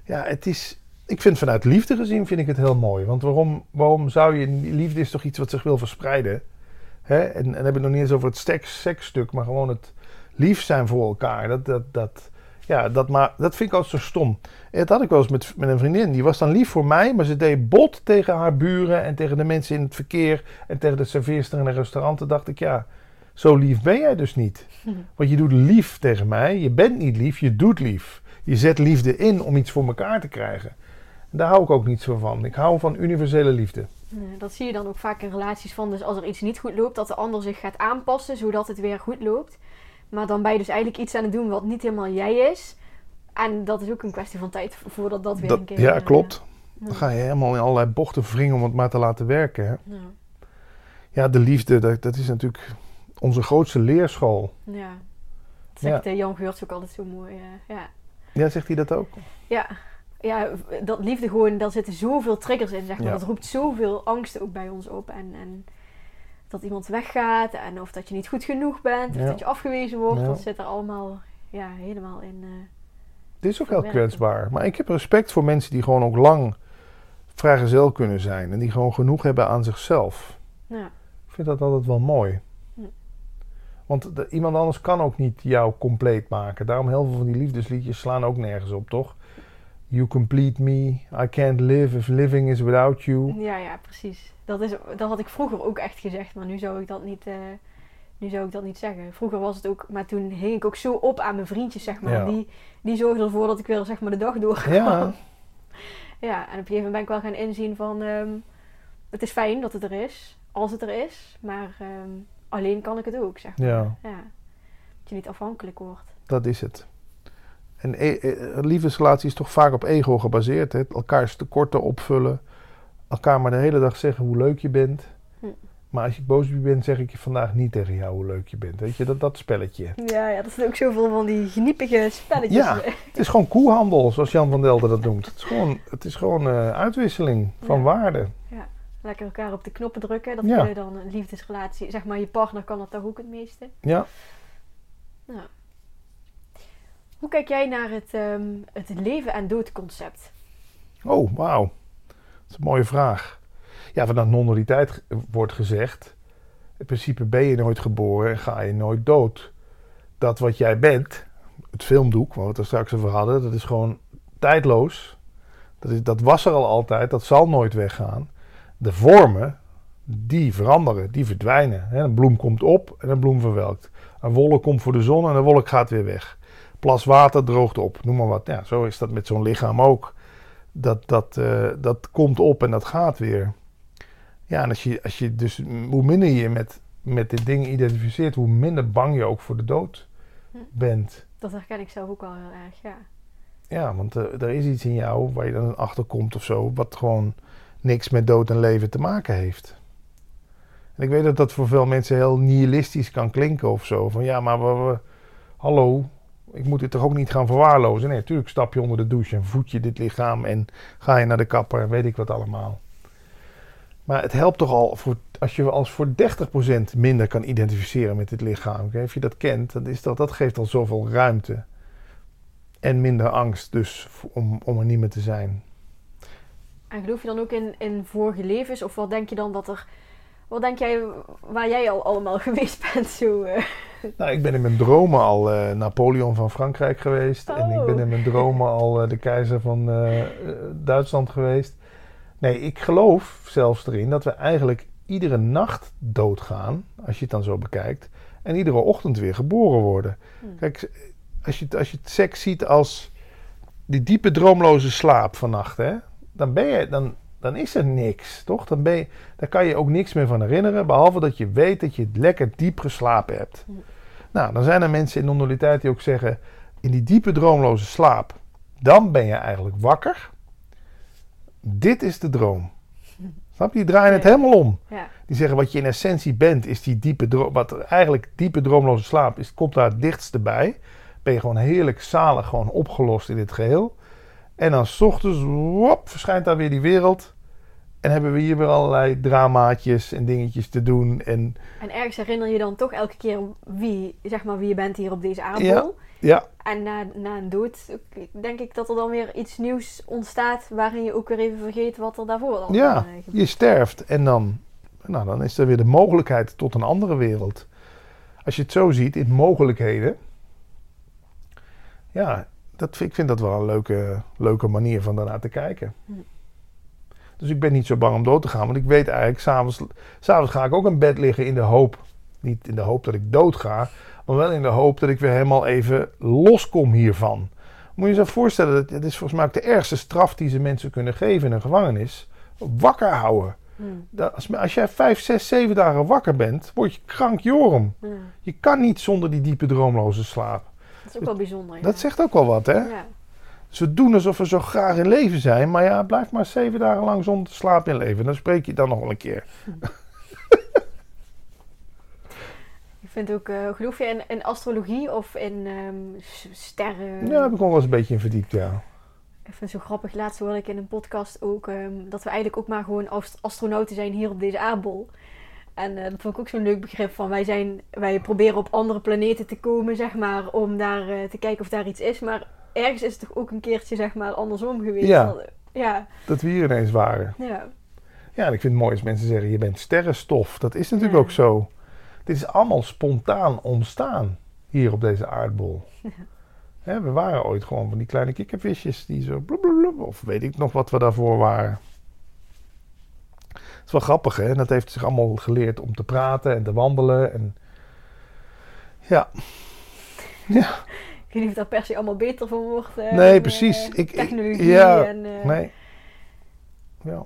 Speaker 2: ja, het is. Ik vind vanuit liefde gezien vind ik het heel mooi. Want waarom, waarom zou je. Liefde is toch iets wat zich wil verspreiden. Hè? En, en dan heb ik nog niet eens over het seks, seksstuk, maar gewoon het lief zijn voor elkaar. Dat, dat, dat, ja, dat, maar, dat vind ik altijd zo stom. Dat had ik wel eens met, met een vriendin. Die was dan lief voor mij, maar ze deed bot tegen haar buren en tegen de mensen in het verkeer en tegen de serveerster in een restaurant. Toen dacht ik, ja, zo lief ben jij dus niet. Want je doet lief tegen mij. Je bent niet lief, je doet lief. Je zet liefde in om iets voor elkaar te krijgen. En daar hou ik ook niet zo van. Ik hou van universele liefde.
Speaker 1: Dat zie je dan ook vaak in relaties van. Dus als er iets niet goed loopt, dat de ander zich gaat aanpassen zodat het weer goed loopt. Maar dan ben je dus eigenlijk iets aan het doen wat niet helemaal jij is. En dat is ook een kwestie van tijd voordat dat weer
Speaker 2: Dat-
Speaker 1: een keer...
Speaker 2: ja,
Speaker 1: eh,
Speaker 2: klopt.
Speaker 1: ja.
Speaker 2: Dan ga je helemaal in allerlei bochten wringen om het maar te laten werken. Hè?
Speaker 1: Ja.
Speaker 2: Ja, de liefde, dat, dat is natuurlijk onze grootste leerschool.
Speaker 1: ja. Dat zegt eh, Jan Geurts ook altijd zo mooi. eh, ja.
Speaker 2: Ja, zegt hij dat ook?
Speaker 1: Ja. ja, dat liefde gewoon, daar zitten zoveel triggers in, zeg maar.
Speaker 2: Ja.
Speaker 1: Dat roept zoveel angst ook bij ons op. En, en dat iemand weggaat en of dat je niet goed genoeg bent, of
Speaker 2: Ja.
Speaker 1: dat je afgewezen wordt.
Speaker 2: Ja.
Speaker 1: Dat zit er allemaal ja, helemaal in. eh,
Speaker 2: Dit is ook heel kwetsbaar. Maar ik heb respect voor mensen die gewoon ook lang vrijgezel kunnen zijn. En die gewoon genoeg hebben aan zichzelf.
Speaker 1: ja.
Speaker 2: Ik vind dat altijd wel mooi.
Speaker 1: Hm.
Speaker 2: Want de- iemand anders kan ook niet jou compleet maken. Daarom heel veel van die liefdesliedjes slaan ook nergens op, toch? You complete me. I can't live if living is without you.
Speaker 1: Ja, ja, precies. Dat, is, dat had ik vroeger ook echt gezegd, maar nu zou ik dat niet, eh, nu zou ik dat niet zeggen. Vroeger was het ook, maar toen hing ik ook zo op aan mijn vriendjes, zeg maar.
Speaker 2: Ja.
Speaker 1: Die, die zorgden ervoor dat ik weer zeg maar, de dag doorkwam.
Speaker 2: Ja,
Speaker 1: Ja, en op een gegeven moment ben ik wel gaan inzien van... ehm, het is fijn dat het er is, als het er is. Maar ehm, alleen kan ik het ook, zeg maar.
Speaker 2: Ja.
Speaker 1: ja. Dat je niet afhankelijk wordt.
Speaker 2: dat is het. En e- e- een liefdesrelatie is toch vaak op ego gebaseerd. Hè? Elkaars tekorten opvullen. Elkaar maar de hele dag zeggen hoe leuk je bent.
Speaker 1: Hm.
Speaker 2: Maar als ik boos op je bent, zeg ik je vandaag niet tegen jou hoe leuk je bent. Weet je, dat, dat spelletje.
Speaker 1: Ja, ja, dat zijn ook zoveel van die gniepige spelletjes.
Speaker 2: Ja. Het is gewoon koehandel, zoals Jan van Delden dat noemt. Het is gewoon, het is gewoon eh, uitwisseling van
Speaker 1: Ja.
Speaker 2: waarde.
Speaker 1: Lekker elkaar op de knoppen drukken. Dat
Speaker 2: Ja.
Speaker 1: kun je dan een liefdesrelatie... Zeg maar, je partner kan dat toch ook het meeste.
Speaker 2: Ja.
Speaker 1: Hoe kijk jij naar het, ehm, het leven- en doodconcept?
Speaker 2: Oh, wauw. Dat is een mooie vraag. Ja, vanuit non-dualiteit wordt gezegd... in principe ben je nooit geboren en ga je nooit dood. Dat wat jij bent, het filmdoek, waar we het er straks over hadden... dat is gewoon tijdloos. Dat, is, dat was er al altijd, dat zal nooit weggaan. De vormen, die veranderen, die verdwijnen. Een bloem komt op en een bloem verwelkt. Een wolk komt voor de zon en een wolk gaat weer weg. Plas water droogt op, noem maar wat. Ja, zo is dat met zo'n lichaam ook. dat, dat, eh, dat komt op en dat gaat weer. Ja, en als je, als je dus, hoe minder je met, met dit ding identificeert, hoe minder bang je ook voor de dood
Speaker 1: Hm.
Speaker 2: bent.
Speaker 1: Dat herken ik zelf ook wel heel erg, ja.
Speaker 2: Ja, want eh, er is iets in jou waar je dan achter komt of zo, wat gewoon niks met dood en leven te maken heeft. En ik weet dat dat voor veel mensen heel nihilistisch kan klinken of zo. Van ja, maar we, we- hallo, ik moet dit toch ook niet gaan verwaarlozen? Nee, natuurlijk stap je onder de douche en voed je dit lichaam en ga je naar de kapper en weet ik wat allemaal. Maar het helpt toch al voor, als je als voor 30% minder kan identificeren met dit lichaam. Oké, Als je dat kent, dan is dat, dat geeft al zoveel ruimte. En minder angst dus om, om er niet meer te zijn.
Speaker 1: En geloof je dan ook in, in vorige levens? Of wat denk je dan dat er... Wat denk jij waar jij al allemaal geweest bent? Zo, eh?
Speaker 2: Nou, ik ben in mijn dromen al eh, Napoleon van Frankrijk geweest. En ik ben
Speaker 1: Oh.
Speaker 2: in mijn dromen al eh, de keizer van eh, Duitsland geweest. Nee, ik geloof zelfs erin dat we eigenlijk iedere nacht doodgaan, als je het dan zo bekijkt. En iedere ochtend weer geboren worden.
Speaker 1: Hmm.
Speaker 2: Kijk, als je, het- als je het seks ziet als die diepe droomloze slaap vannacht, hè, dan, ben je, dan, dan is er niks, toch? Dan ben je, kan je ook niks meer van herinneren, behalve dat je weet dat je lekker diep geslapen hebt. Nou, dan zijn er mensen in non-dualiteit die ook zeggen, in die diepe droomloze slaap, dan ben je eigenlijk wakker. Dit is de droom. Snap je? Die draaien het helemaal om.
Speaker 1: ja.
Speaker 2: Die zeggen wat je in essentie bent, is die diepe droom. Wat eigenlijk diepe droomloze slaap is, komt daar het dichtste bij. Ben je gewoon heerlijk zalig, gewoon opgelost in dit geheel. En dan 's ochtends, wop, verschijnt daar weer die wereld. En hebben we hier weer allerlei dramaatjes en dingetjes te doen. En
Speaker 1: En ergens herinner je dan toch elke keer wie, zeg maar, wie je bent hier op deze aardbol.
Speaker 2: Ja. ja,
Speaker 1: En na, na een dood denk ik dat er dan weer iets nieuws ontstaat... waarin je ook weer even vergeet wat er daarvoor al
Speaker 2: ja,
Speaker 1: eh,
Speaker 2: je sterft. En dan, nou, dan is er weer de mogelijkheid tot een andere wereld. Als je het zo ziet, in mogelijkheden. Ja, dat, ik vind dat wel een leuke, leuke manier van daarnaar te kijken.
Speaker 1: Hm.
Speaker 2: Dus ik ben niet zo bang om dood te gaan. Want ik weet eigenlijk, s'avonds, s'avonds ga ik ook in bed liggen in de hoop. Niet in de hoop dat ik dood ga. Maar wel in de hoop dat ik weer helemaal even loskom hiervan. Moet je je voorstellen, dat het is volgens mij ook de ergste straf die ze mensen kunnen geven in een gevangenis. Wakker houden. Dat- Als, als jij vijf, zes, zeven dagen wakker bent, word je krankjorum.
Speaker 1: Ja.
Speaker 2: Je kan niet zonder die diepe droomloze slaap.
Speaker 1: Dat is ook wel bijzonder. ja.
Speaker 2: Dat zegt ook wel wat, hè?
Speaker 1: Ja.
Speaker 2: Ze doen alsof we zo graag in leven zijn, maar ja, blijf maar zeven dagen lang zonder slaap in leven. Dan spreek je dan nog wel een keer.
Speaker 1: Ik vind ook, eh, geloof je in, in astrologie of in ehm, sterren?
Speaker 2: Ja, daar heb ik wel eens een beetje in verdiept, ja.
Speaker 1: Ik vind het zo grappig. Laatst hoorde ik in een podcast ook ehm, dat we eigenlijk ook maar gewoon ast- astronauten zijn hier op deze aardbol. En eh, dat vond ik ook zo'n leuk begrip van wij, zijn, wij proberen op andere planeten te komen, zeg maar, om daar eh, te kijken of daar iets is. Maar ergens is het toch ook een keertje, zeg maar, andersom geweest.
Speaker 2: Ja.
Speaker 1: Dat- ja,
Speaker 2: Dat we hier ineens waren.
Speaker 1: ja.
Speaker 2: Ja, en ik vind het mooi als mensen zeggen, je bent sterrenstof. Dat is natuurlijk
Speaker 1: Ja.
Speaker 2: ook zo. Dit is allemaal spontaan ontstaan hier op deze aardbol. Hè, we waren ooit gewoon van die kleine kikkervisjes die zo blablabla, of weet ik nog wat we daarvoor waren. Het is wel grappig, hè? En dat heeft zich allemaal geleerd om te praten en te wandelen. En... Ja,
Speaker 1: Ik weet niet of daar per se allemaal beter van wordt. eh,
Speaker 2: Nee, precies.
Speaker 1: eh,
Speaker 2: Ik- ik-
Speaker 1: technologie
Speaker 2: ja,
Speaker 1: en... eh,
Speaker 2: nee. Ja.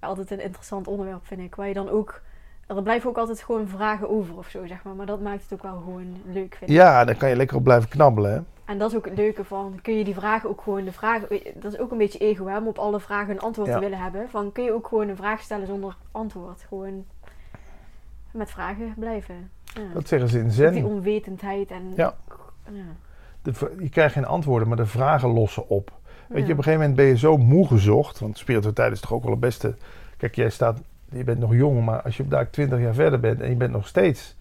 Speaker 1: altijd een interessant onderwerp, vind ik. Waar je dan ook... Er blijven ook altijd gewoon vragen over of zo, zeg maar. Maar dat maakt het ook wel gewoon leuk, vind ik.
Speaker 2: ja, daar kan je lekker op blijven knabbelen, hè?
Speaker 1: En dat is ook het leuke van... Kun je die vragen ook gewoon... De vragen, dat is ook een beetje ego, hè? Om op alle vragen een antwoord
Speaker 2: Ja.
Speaker 1: te willen hebben. Van, kun je ook gewoon een vraag stellen zonder antwoord? Gewoon met vragen blijven. Ja.
Speaker 2: Dat zeggen ze in
Speaker 1: Ook
Speaker 2: Zen.
Speaker 1: die onwetendheid en...
Speaker 2: Ja.
Speaker 1: ja.
Speaker 2: De je krijgt geen antwoorden, maar de vragen lossen op. Weet je, op een gegeven moment ben je zo moe gezocht. Want spiritualiteit is toch ook wel het beste. Kijk, jij staat, je bent nog jong, maar als je daar 20 jaar verder bent en je bent nog steeds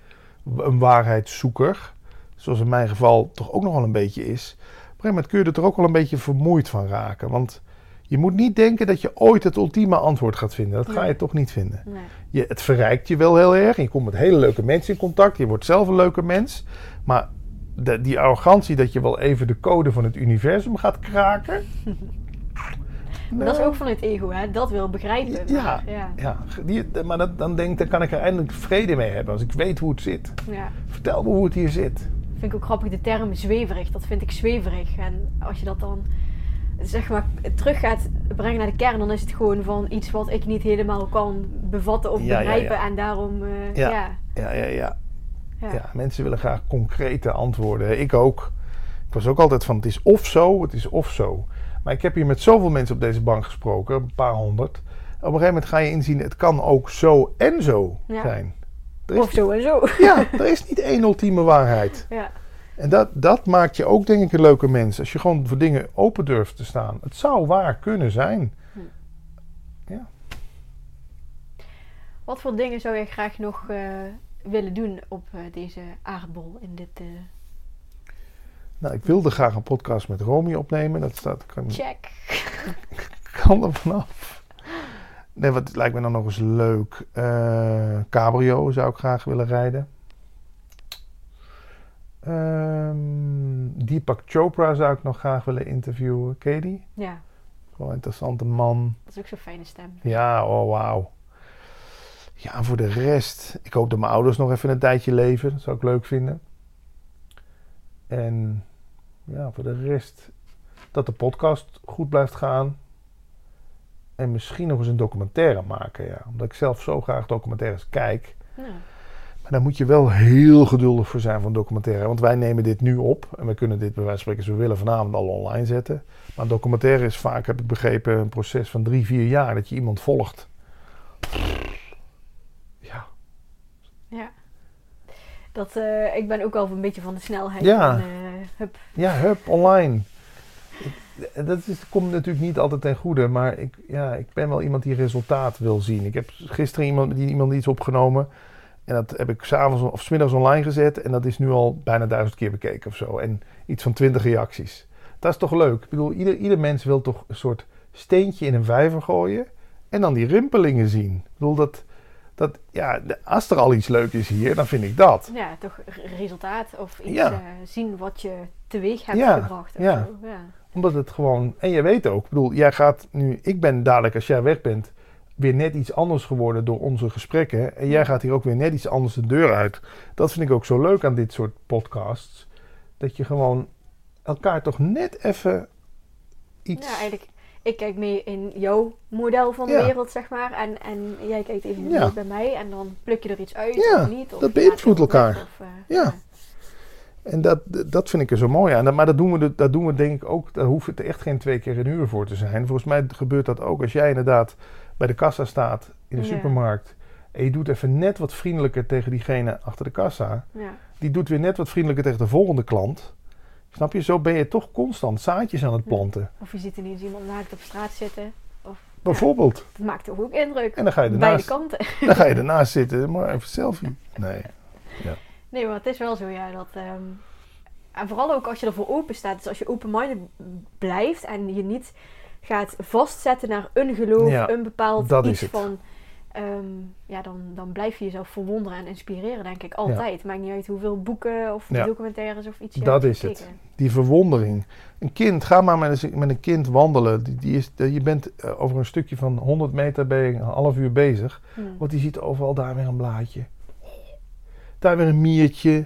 Speaker 2: een waarheidszoeker, zoals in mijn geval toch ook nog wel een beetje is. Op een gegeven moment kun je er toch ook wel een beetje vermoeid van raken. Want je moet niet denken dat je ooit het ultieme antwoord gaat vinden. Dat ga
Speaker 1: Nee.
Speaker 2: je toch niet vinden.
Speaker 1: Nee.
Speaker 2: Je, het verrijkt je wel heel erg. Je komt met hele leuke mensen in contact. Je wordt zelf een leuke mens. Maar de, die arrogantie dat je wel even de code van het universum gaat kraken.
Speaker 1: Maar dat is ook vanuit ego, hè? Dat wil begrijpen.
Speaker 2: Ja.
Speaker 1: Maar, ja.
Speaker 2: Ja, die, maar dat, dan denk ik, dan kan ik er eindelijk vrede mee hebben. Als ik weet hoe het zit.
Speaker 1: ja.
Speaker 2: Vertel me hoe het hier zit.
Speaker 1: Vind ik ook grappig de term zweverig. Dat vind ik zweverig. En als je dat dan zeg maar terug gaat brengen naar de kern, dan is het gewoon van iets wat ik niet helemaal kan bevatten of
Speaker 2: Ja,
Speaker 1: begrijpen.
Speaker 2: ja.
Speaker 1: En daarom, eh,
Speaker 2: Ja.
Speaker 1: ja.
Speaker 2: Ja, ja, ja.
Speaker 1: Ja.
Speaker 2: Ja, mensen willen graag concrete antwoorden. Ik ook. Ik was ook altijd van het is of zo, het is of zo. Maar ik heb hier met zoveel mensen op deze bank gesproken, een paar honderd. Op een gegeven moment ga je inzien, het kan ook zo en zo
Speaker 1: Ja.
Speaker 2: zijn. Er
Speaker 1: Of zo en zo.
Speaker 2: ja, er is niet één ultieme waarheid.
Speaker 1: Ja.
Speaker 2: En dat, dat maakt je ook denk ik een leuke mens. Als je gewoon voor dingen open durft te staan. Het zou waar kunnen zijn.
Speaker 1: Wat voor dingen zou je graag nog eh, willen doen op eh, deze aardbol in dit eh,
Speaker 2: Nou, ik wilde graag een podcast met Romy opnemen. Dat staat, kan,
Speaker 1: check?
Speaker 2: kan er vanaf. Nee, wat lijkt me dan nog eens leuk. Eh, cabrio zou ik graag willen rijden. Ehm, Deepak Chopra zou ik nog graag willen interviewen. Ken je die?
Speaker 1: Ja,
Speaker 2: Gewoon een interessante man.
Speaker 1: dat is ook zo'n fijne stem.
Speaker 2: Ja, oh wauw. Ja, voor de rest. Ik hoop dat mijn ouders nog even een tijdje leven. Dat zou ik leuk vinden. En ja, voor de rest. Dat de podcast goed blijft gaan. En misschien nog eens een documentaire maken. Ja. Omdat ik zelf zo graag documentaires kijk. Maar daar moet je wel heel geduldig voor zijn van documentaire. Want wij nemen dit nu op. En we kunnen dit bij wijze van spreken, als we willen, vanavond al online zetten. Maar een documentaire is vaak, heb ik begrepen, een proces van drie, vier jaar. Dat je iemand volgt. Ja.
Speaker 1: ja. Dat, eh, ik ben ook wel een beetje van de snelheid.
Speaker 2: Ja.
Speaker 1: En, eh, hup.
Speaker 2: Ja, hup, online. Dat is, komt natuurlijk niet altijd ten goede, maar ik, ja, ik ben wel iemand die resultaat wil zien. Ik heb gisteren iemand, die, iemand iets opgenomen en dat heb ik s'avonds of 's middags online gezet en dat is nu al bijna duizend keer bekeken of zo. En iets van twintig reacties. Dat is toch leuk? Ik bedoel, ieder, ieder mens wil toch een soort steentje in een vijver gooien en dan die rimpelingen zien. Ik bedoel, dat, dat, ja, als er al iets leuk is hier, dan vind ik dat.
Speaker 1: Ja, toch resultaat of iets
Speaker 2: Ja.
Speaker 1: eh, zien wat je teweeg hebt
Speaker 2: Ja,
Speaker 1: gebracht. Of
Speaker 2: ja.
Speaker 1: Zo. ja.
Speaker 2: Omdat het gewoon. En je weet ook, ik bedoel, jij gaat nu. Ik ben dadelijk, als jij weg bent, weer net iets anders geworden door onze gesprekken. En jij gaat hier ook weer net iets anders de deur uit. Dat vind ik ook zo leuk aan dit soort podcasts. Dat je gewoon elkaar toch net even iets.
Speaker 1: Ja, eigenlijk, ik kijk mee in jouw model van de
Speaker 2: Ja.
Speaker 1: wereld, zeg maar. En, en jij kijkt even
Speaker 2: Ja.
Speaker 1: bij mij. En dan pluk je er iets uit
Speaker 2: Ja,
Speaker 1: of niet. Of
Speaker 2: dat beïnvloedt elkaar.
Speaker 1: Of, eh,
Speaker 2: Ja. En dat, dat vind ik er zo mooi aan. Maar dat doen, we, dat doen we denk ik ook. Daar hoeft het echt geen twee keer een uur voor te zijn. Volgens mij gebeurt dat ook als jij inderdaad bij de kassa staat in de
Speaker 1: Ja.
Speaker 2: supermarkt. En je doet even net wat vriendelijker tegen diegene achter de kassa.
Speaker 1: ja.
Speaker 2: Die doet weer net wat vriendelijker tegen de volgende klant. Snap je? Zo ben je toch constant zaadjes aan het planten.
Speaker 1: Of je ziet ineens iemand naakt op straat zitten. Of,
Speaker 2: Bijvoorbeeld.
Speaker 1: dat maakt toch ook indruk.
Speaker 2: En dan ga je
Speaker 1: Beide
Speaker 2: ernaast,
Speaker 1: kanten.
Speaker 2: dan ga je ernaast zitten. Maar even selfie. Nee.
Speaker 1: Nee, maar het is wel zo, ja. Dat, ehm, en vooral ook als je ervoor open staat. Dus als je open-minded blijft en je niet gaat vastzetten naar een geloof,
Speaker 2: Ja,
Speaker 1: een bepaald
Speaker 2: dat
Speaker 1: iets van. ehm, ja, dan, dan blijf je jezelf verwonderen en inspireren, denk ik. Altijd. Maakt niet uit hoeveel boeken of
Speaker 2: Ja.
Speaker 1: documentaires of iets
Speaker 2: Dat is het. Die verwondering. Een kind, ga maar met een, met een kind wandelen. Die, die is, je bent eh, over een stukje van 100 meter ben je een half uur bezig.
Speaker 1: Hm.
Speaker 2: Want die ziet overal daar weer een blaadje. Daar weer een miertje.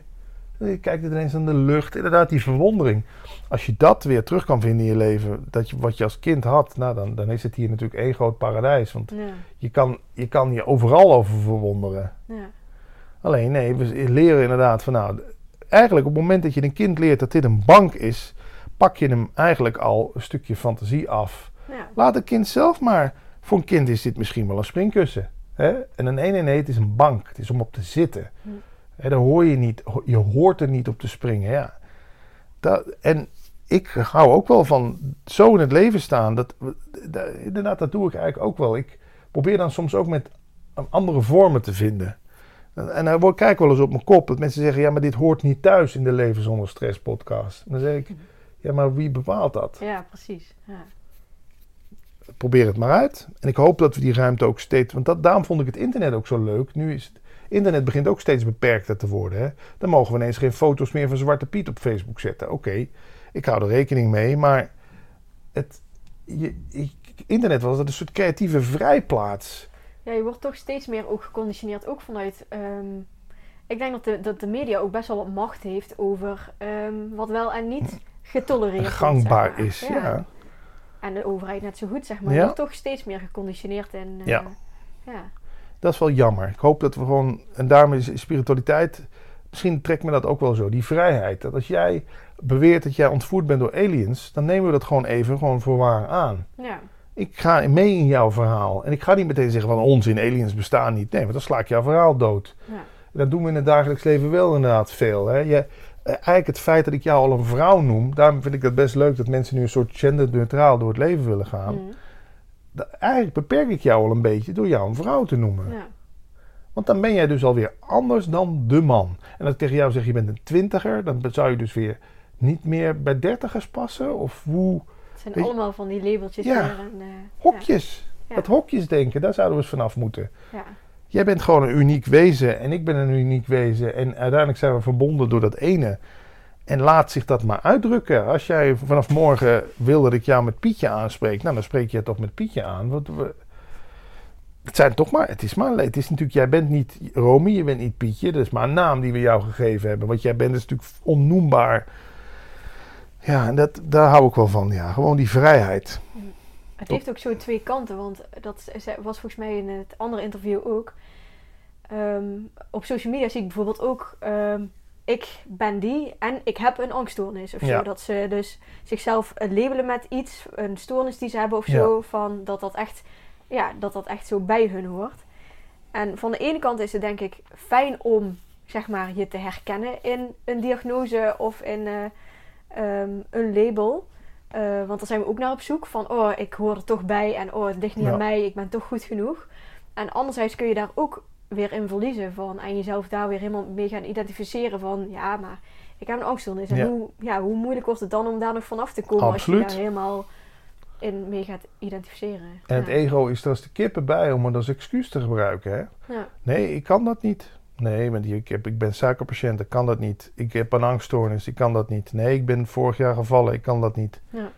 Speaker 2: Je kijkt ineens aan de lucht. Inderdaad, die verwondering. Als je dat weer terug kan vinden in je leven, dat je, wat je als kind had, nou, dan, dan is het hier natuurlijk één groot paradijs. Want
Speaker 1: Ja,
Speaker 2: je kan, je kan je overal over verwonderen.
Speaker 1: ja.
Speaker 2: Alleen, nee, we leren inderdaad van nou, eigenlijk op het moment dat je een kind leert dat dit een bank is, pak je hem eigenlijk al een stukje fantasie af.
Speaker 1: ja.
Speaker 2: Laat het kind zelf maar. Voor een kind is dit misschien wel een springkussen. Hè? En een 1 nee, het is een bank. Het is om op te zitten. Hè, daar hoor je niet. Je hoort er niet op te springen. Ja. Dat, en ik hou ook wel van zo in het leven staan. Dat, dat, inderdaad, dat doe ik eigenlijk ook wel. Ik probeer dan soms ook met andere vormen te vinden. En dan word- kijk ik wel eens op mijn kop dat mensen zeggen: ja, maar dit hoort niet thuis in de Leven zonder stress podcast. En dan zeg ik: ja, maar wie bepaalt dat?
Speaker 1: ja precies. Ja.
Speaker 2: probeer het maar uit. En ik hoop dat we die ruimte ook steeds. Want dat, daarom vond ik het internet ook zo leuk. Nu is het internet begint ook steeds beperkter te worden. Hè? Dan mogen we ineens geen foto's meer van Zwarte Piet op Facebook zetten. Oké, ik hou er rekening mee. Maar het, je, internet was een soort creatieve vrijplaats.
Speaker 1: ja, je wordt toch steeds meer ook geconditioneerd, ook vanuit. ehm, ik denk dat de, dat de media ook best wel wat macht heeft over ehm, wat wel en niet getolereerd wordt,
Speaker 2: Gangbaar
Speaker 1: zeg maar.
Speaker 2: is. Ja.
Speaker 1: En de overheid net zo goed, zeg maar.
Speaker 2: Ja.
Speaker 1: Je wordt toch steeds meer geconditioneerd in... eh,
Speaker 2: Ja.
Speaker 1: ja.
Speaker 2: Dat is wel jammer. Ik hoop dat we gewoon, en daarom is spiritualiteit, misschien trekt me dat ook wel zo, die vrijheid. Dat als jij beweert dat jij ontvoerd bent door aliens, dan nemen we dat gewoon even gewoon voor waar aan.
Speaker 1: Ja.
Speaker 2: Ik ga mee in jouw verhaal. En ik ga niet meteen zeggen van onzin, aliens bestaan niet. Nee, want dan sla ik jouw verhaal dood.
Speaker 1: Ja.
Speaker 2: Dat doen we in het dagelijks leven wel inderdaad veel. Hè? Je, eh, eigenlijk het feit dat ik jou al een vrouw noem, daarom vind ik het best leuk dat mensen nu een soort genderneutraal door het leven willen gaan.
Speaker 1: Mm.
Speaker 2: Eigenlijk beperk ik jou al een beetje door jou een vrouw te noemen.
Speaker 1: ja.
Speaker 2: Want dan ben jij dus alweer anders dan de man. En als ik tegen jou zeg je bent een twintiger, dan zou je dus weer niet meer bij dertigers passen? Of hoe?
Speaker 1: Het zijn
Speaker 2: je-
Speaker 1: allemaal van die labeltjes
Speaker 2: Ja.
Speaker 1: weer. En, eh,
Speaker 2: Hokjes.
Speaker 1: Ja.
Speaker 2: Dat hokjes denken, daar zouden we eens vanaf moeten.
Speaker 1: Ja.
Speaker 2: Jij bent gewoon een uniek wezen en ik ben een uniek wezen. En uiteindelijk zijn we verbonden door dat ene. En laat zich dat maar uitdrukken. Als jij vanaf morgen wil dat ik jou met Pietje aanspreek, nou dan spreek je het toch met Pietje aan. Want we, het zijn toch maar, het is maar, het is natuurlijk, jij bent niet Romy, je bent niet Pietje. Dat is maar een naam die we jou gegeven hebben. Wat jij bent is natuurlijk onnoembaar. Ja, en dat, daar hou ik wel van. Ja, gewoon die vrijheid.
Speaker 1: Het heeft ook zo twee kanten, want dat was volgens mij in het andere interview ook. Ehm, op social media zie ik bijvoorbeeld ook, ehm, ik ben die en ik heb een angststoornis of
Speaker 2: Ja.
Speaker 1: zo. Dat ze dus zichzelf eh, labelen met iets, een stoornis die ze hebben of
Speaker 2: Ja.
Speaker 1: zo, van dat dat echt, ja, dat dat echt zo bij hun hoort. En van de ene kant is het denk ik fijn om, zeg maar, je te herkennen in een diagnose of in eh, ehm, een label. Eh, want daar zijn we ook naar op zoek van, oh, ik hoor er toch bij en oh, het ligt niet
Speaker 2: Ja.
Speaker 1: aan mij, ik ben toch goed genoeg. En anderzijds kun je daar ook weer in verliezen van en jezelf daar weer helemaal mee gaan identificeren van, ja, maar ik heb een angststoornis. En
Speaker 2: Ja.
Speaker 1: hoe, ja, hoe moeilijk wordt het dan om daar nog vanaf te komen als je daar helemaal in mee gaat identificeren.
Speaker 2: En het ego is er als de kippen bij om het als excuus te gebruiken. Hè?
Speaker 1: Ja.
Speaker 2: Nee, ik kan dat niet. Nee, want ik, heb, ik ben suikerpatiënt, ik kan dat niet. Ik heb een angststoornis, ik kan dat niet. Nee, ik ben vorig jaar gevallen, ik kan dat niet.
Speaker 1: Ja.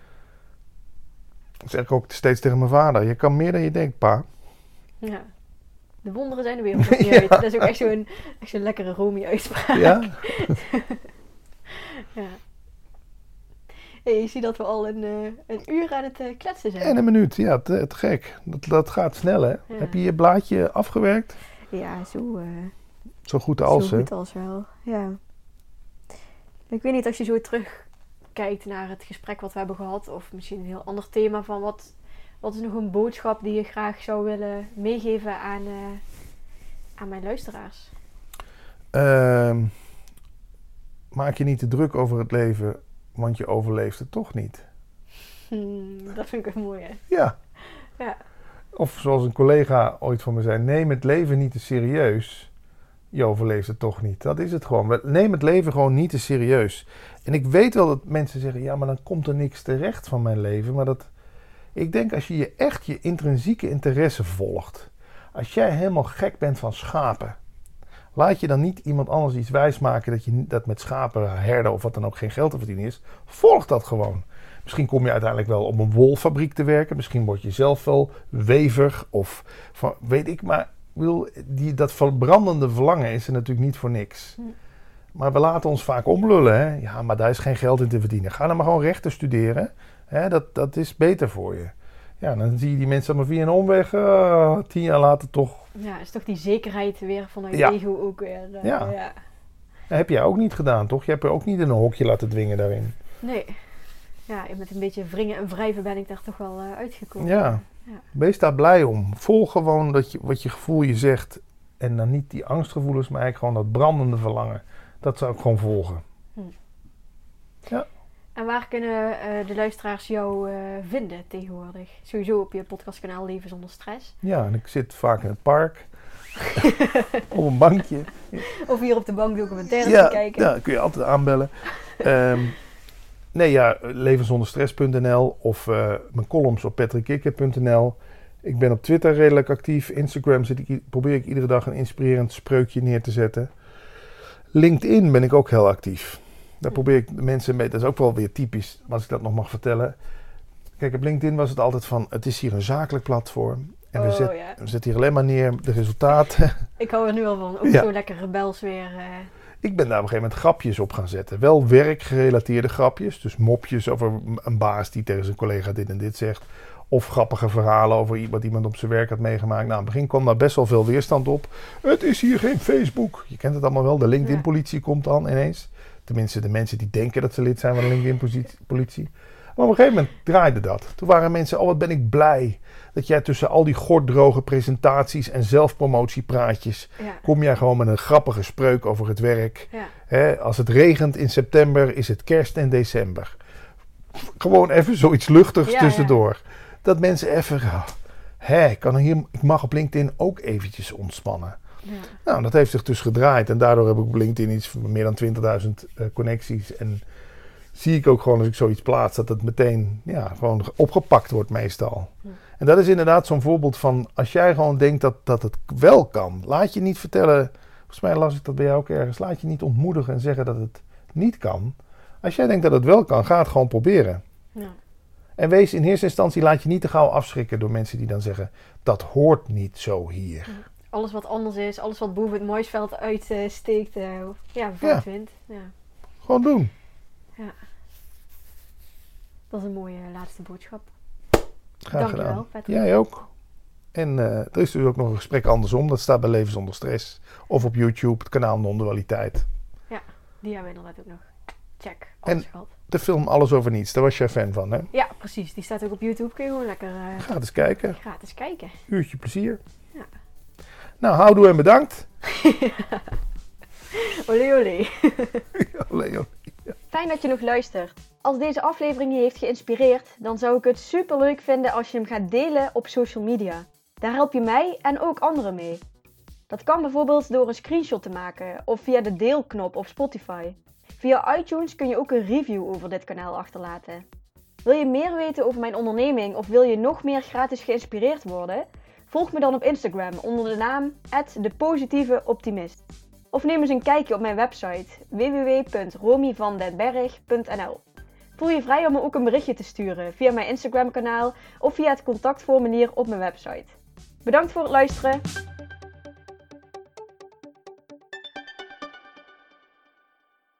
Speaker 2: Dat zeg ik ook steeds tegen mijn vader. Je kan meer dan je denkt, pa.
Speaker 1: ja. De wonderen zijn de wereld nog niet uit. Dat is ook echt zo'n echt zo'n lekkere Romy-uitspraak.
Speaker 2: Ja?
Speaker 1: Ja. Hey, je ziet dat we al een, eh, een uur aan het eh, kletsen zijn.
Speaker 2: En een minuut, ja, te, te gek. Dat, dat gaat snel, hè?
Speaker 1: Ja.
Speaker 2: Heb je je blaadje afgewerkt?
Speaker 1: Ja, zo, eh,
Speaker 2: Zo goed als,
Speaker 1: zo
Speaker 2: hè?
Speaker 1: goed als wel. Ja. Ik weet niet als je zo terugkijkt naar het gesprek wat we hebben gehad. Of misschien een heel ander thema van wat, wat is nog een boodschap die je graag zou willen meegeven aan, eh, aan mijn luisteraars.
Speaker 2: Ehm, maak je niet te druk over het leven, want je overleeft het toch niet.
Speaker 1: Hmm, dat vind ik een mooie.
Speaker 2: Ja.
Speaker 1: Ja.
Speaker 2: Of zoals een collega ooit van me zei: neem het leven niet te serieus. Je overleeft het toch niet. Dat is het gewoon. Neem het leven gewoon niet te serieus. En ik weet wel dat mensen zeggen: ja, maar dan komt er niks terecht van mijn leven. Maar dat. Ik denk als je je echt je intrinsieke interesse volgt. Als jij helemaal gek bent van schapen. Laat je dan niet iemand anders iets wijsmaken dat, je, dat met schapen, herden of wat dan ook geen geld te verdienen is. Volg dat gewoon. Misschien kom je uiteindelijk wel op een wolfabriek te werken. Misschien word je zelf wel wever of van, weet ik. Maar bedoel, die, dat verbrandende verlangen is er natuurlijk niet voor niks.
Speaker 1: Hm.
Speaker 2: Maar we laten ons vaak omlullen. Hè? Ja, maar daar is geen geld in te verdienen. Ga dan maar gewoon rechten studeren. Hè? Dat, dat is beter voor je. Ja, dan zie je die mensen maar via een omweg eh, tien jaar later toch.
Speaker 1: Ja, is toch die zekerheid weer vanuit
Speaker 2: Ja.
Speaker 1: ego ook weer. eh,
Speaker 2: Ja.
Speaker 1: ja.
Speaker 2: Dat heb jij ook niet gedaan, toch? Je hebt je ook niet in een hokje laten dwingen daarin.
Speaker 1: Nee. Ja, met een beetje wringen en wrijven ben ik daar toch wel eh, uitgekomen.
Speaker 2: Ja. Wees daar blij om. Volg gewoon dat je, wat je gevoel je zegt. En dan niet die angstgevoelens, maar eigenlijk gewoon dat brandende verlangen. Dat zou ik gewoon volgen.
Speaker 1: En waar kunnen eh, de luisteraars jou eh, vinden tegenwoordig? Sowieso op je podcastkanaal Leven zonder stress.
Speaker 2: Ja, en ik zit vaak in het park. op een bankje.
Speaker 1: Of hier op de bank documentaires
Speaker 2: Ja,
Speaker 1: te kijken.
Speaker 2: ja, kun je altijd aanbellen. Ehm, nee, ja, levenzonderstress.nl of eh, mijn columns op patrickkikker.nl. Ik ben op Twitter redelijk actief. Instagram zit ik, probeer ik iedere dag een inspirerend spreukje neer te zetten. LinkedIn ben ik ook heel actief. Daar probeer ik mensen mee. Dat is ook wel weer typisch, als ik dat nog mag vertellen. Kijk, op LinkedIn was het altijd van: het is hier een zakelijk platform. En we,
Speaker 1: oh,
Speaker 2: zetten,
Speaker 1: ja.
Speaker 2: hier alleen maar neer de resultaten.
Speaker 1: Ik hou er nu al van. Ook
Speaker 2: Ja.
Speaker 1: zo lekker rebels weer. eh,
Speaker 2: Ik ben daar op een gegeven moment grapjes op gaan zetten. Wel werkgerelateerde grapjes. Dus mopjes over een baas die tegen zijn collega dit en dit zegt. Of grappige verhalen over wat iemand op zijn werk had meegemaakt. Nou, aan het begin kwam daar best wel veel weerstand op. Het is hier geen Facebook. Je kent het allemaal wel. De LinkedIn-politie komt dan ineens. Tenminste, de mensen die denken dat ze lid zijn van de LinkedIn-politie. Maar op een gegeven moment draaide dat. Toen waren mensen, oh wat ben ik blij dat jij tussen al die gorddroge presentaties en zelfpromotiepraatjes...
Speaker 1: Ja.
Speaker 2: kom jij gewoon met een grappige spreuk over het werk.
Speaker 1: Ja.
Speaker 2: Als het regent in september, is het kerst en december. Gewoon even zoiets luchtigs
Speaker 1: Ja,
Speaker 2: tussendoor. Dat mensen even... oh, Hè, ik kan hier, ik mag op LinkedIn ook eventjes ontspannen.
Speaker 1: Ja.
Speaker 2: Nou, dat heeft zich dus gedraaid. En daardoor heb ik op LinkedIn iets van meer dan 20.000 eh, connecties. En zie ik ook gewoon als ik zoiets plaats, dat het meteen ja, gewoon opgepakt wordt meestal.
Speaker 1: Ja.
Speaker 2: En dat is inderdaad zo'n voorbeeld van als jij gewoon denkt dat, dat het wel kan. Laat je niet vertellen, volgens mij las ik dat bij jou ook ergens. Laat je niet ontmoedigen en zeggen dat het niet kan. Als jij denkt dat het wel kan, ga het gewoon proberen.
Speaker 1: Ja.
Speaker 2: En wees in eerste instantie, laat je niet te gauw afschrikken door mensen die dan zeggen, dat hoort niet zo hier.
Speaker 1: Alles wat anders is, alles wat boven het mooisveld uitsteekt, eh ja, voor
Speaker 2: Ja.
Speaker 1: vindt. Ja.
Speaker 2: Gewoon doen.
Speaker 1: Dat is een mooie laatste boodschap.
Speaker 2: Graag
Speaker 1: Dankjewel,
Speaker 2: gedaan.
Speaker 1: Patrick.
Speaker 2: Jij ook. En eh, er is dus ook nog een gesprek andersom. Dat staat bij Leven zonder stress. Of op YouTube, het kanaal Non-dualiteit.
Speaker 1: Die hebben we inderdaad ook nog. Check.
Speaker 2: En-
Speaker 1: gehad.
Speaker 2: De film Alles over niets, daar was jij fan van, hè?
Speaker 1: Ja, precies. Die staat ook op YouTube. Kun je gewoon lekker eh,
Speaker 2: Ga eens kijken.
Speaker 1: gratis kijken.
Speaker 2: Uurtje plezier. Nou, houdoe en bedankt.
Speaker 1: Olé olé. Fijn dat je nog luistert. Als deze aflevering je heeft geïnspireerd, dan zou ik het super leuk vinden als je hem gaat delen op social media. Daar help je mij en ook anderen mee. Dat kan bijvoorbeeld door een screenshot te maken of via de deelknop op Spotify. Via iTunes kun je ook een review over dit kanaal achterlaten. Wil je meer weten over mijn onderneming of wil je nog meer gratis geïnspireerd worden? Volg me dan op Instagram onder de naam @depositieveoptimist. Of neem eens een kijkje op mijn website www.romyvandenberg.nl. Voel je vrij om me ook een berichtje te sturen via mijn Instagram kanaal of via het contactformulier op mijn website. Bedankt voor het luisteren.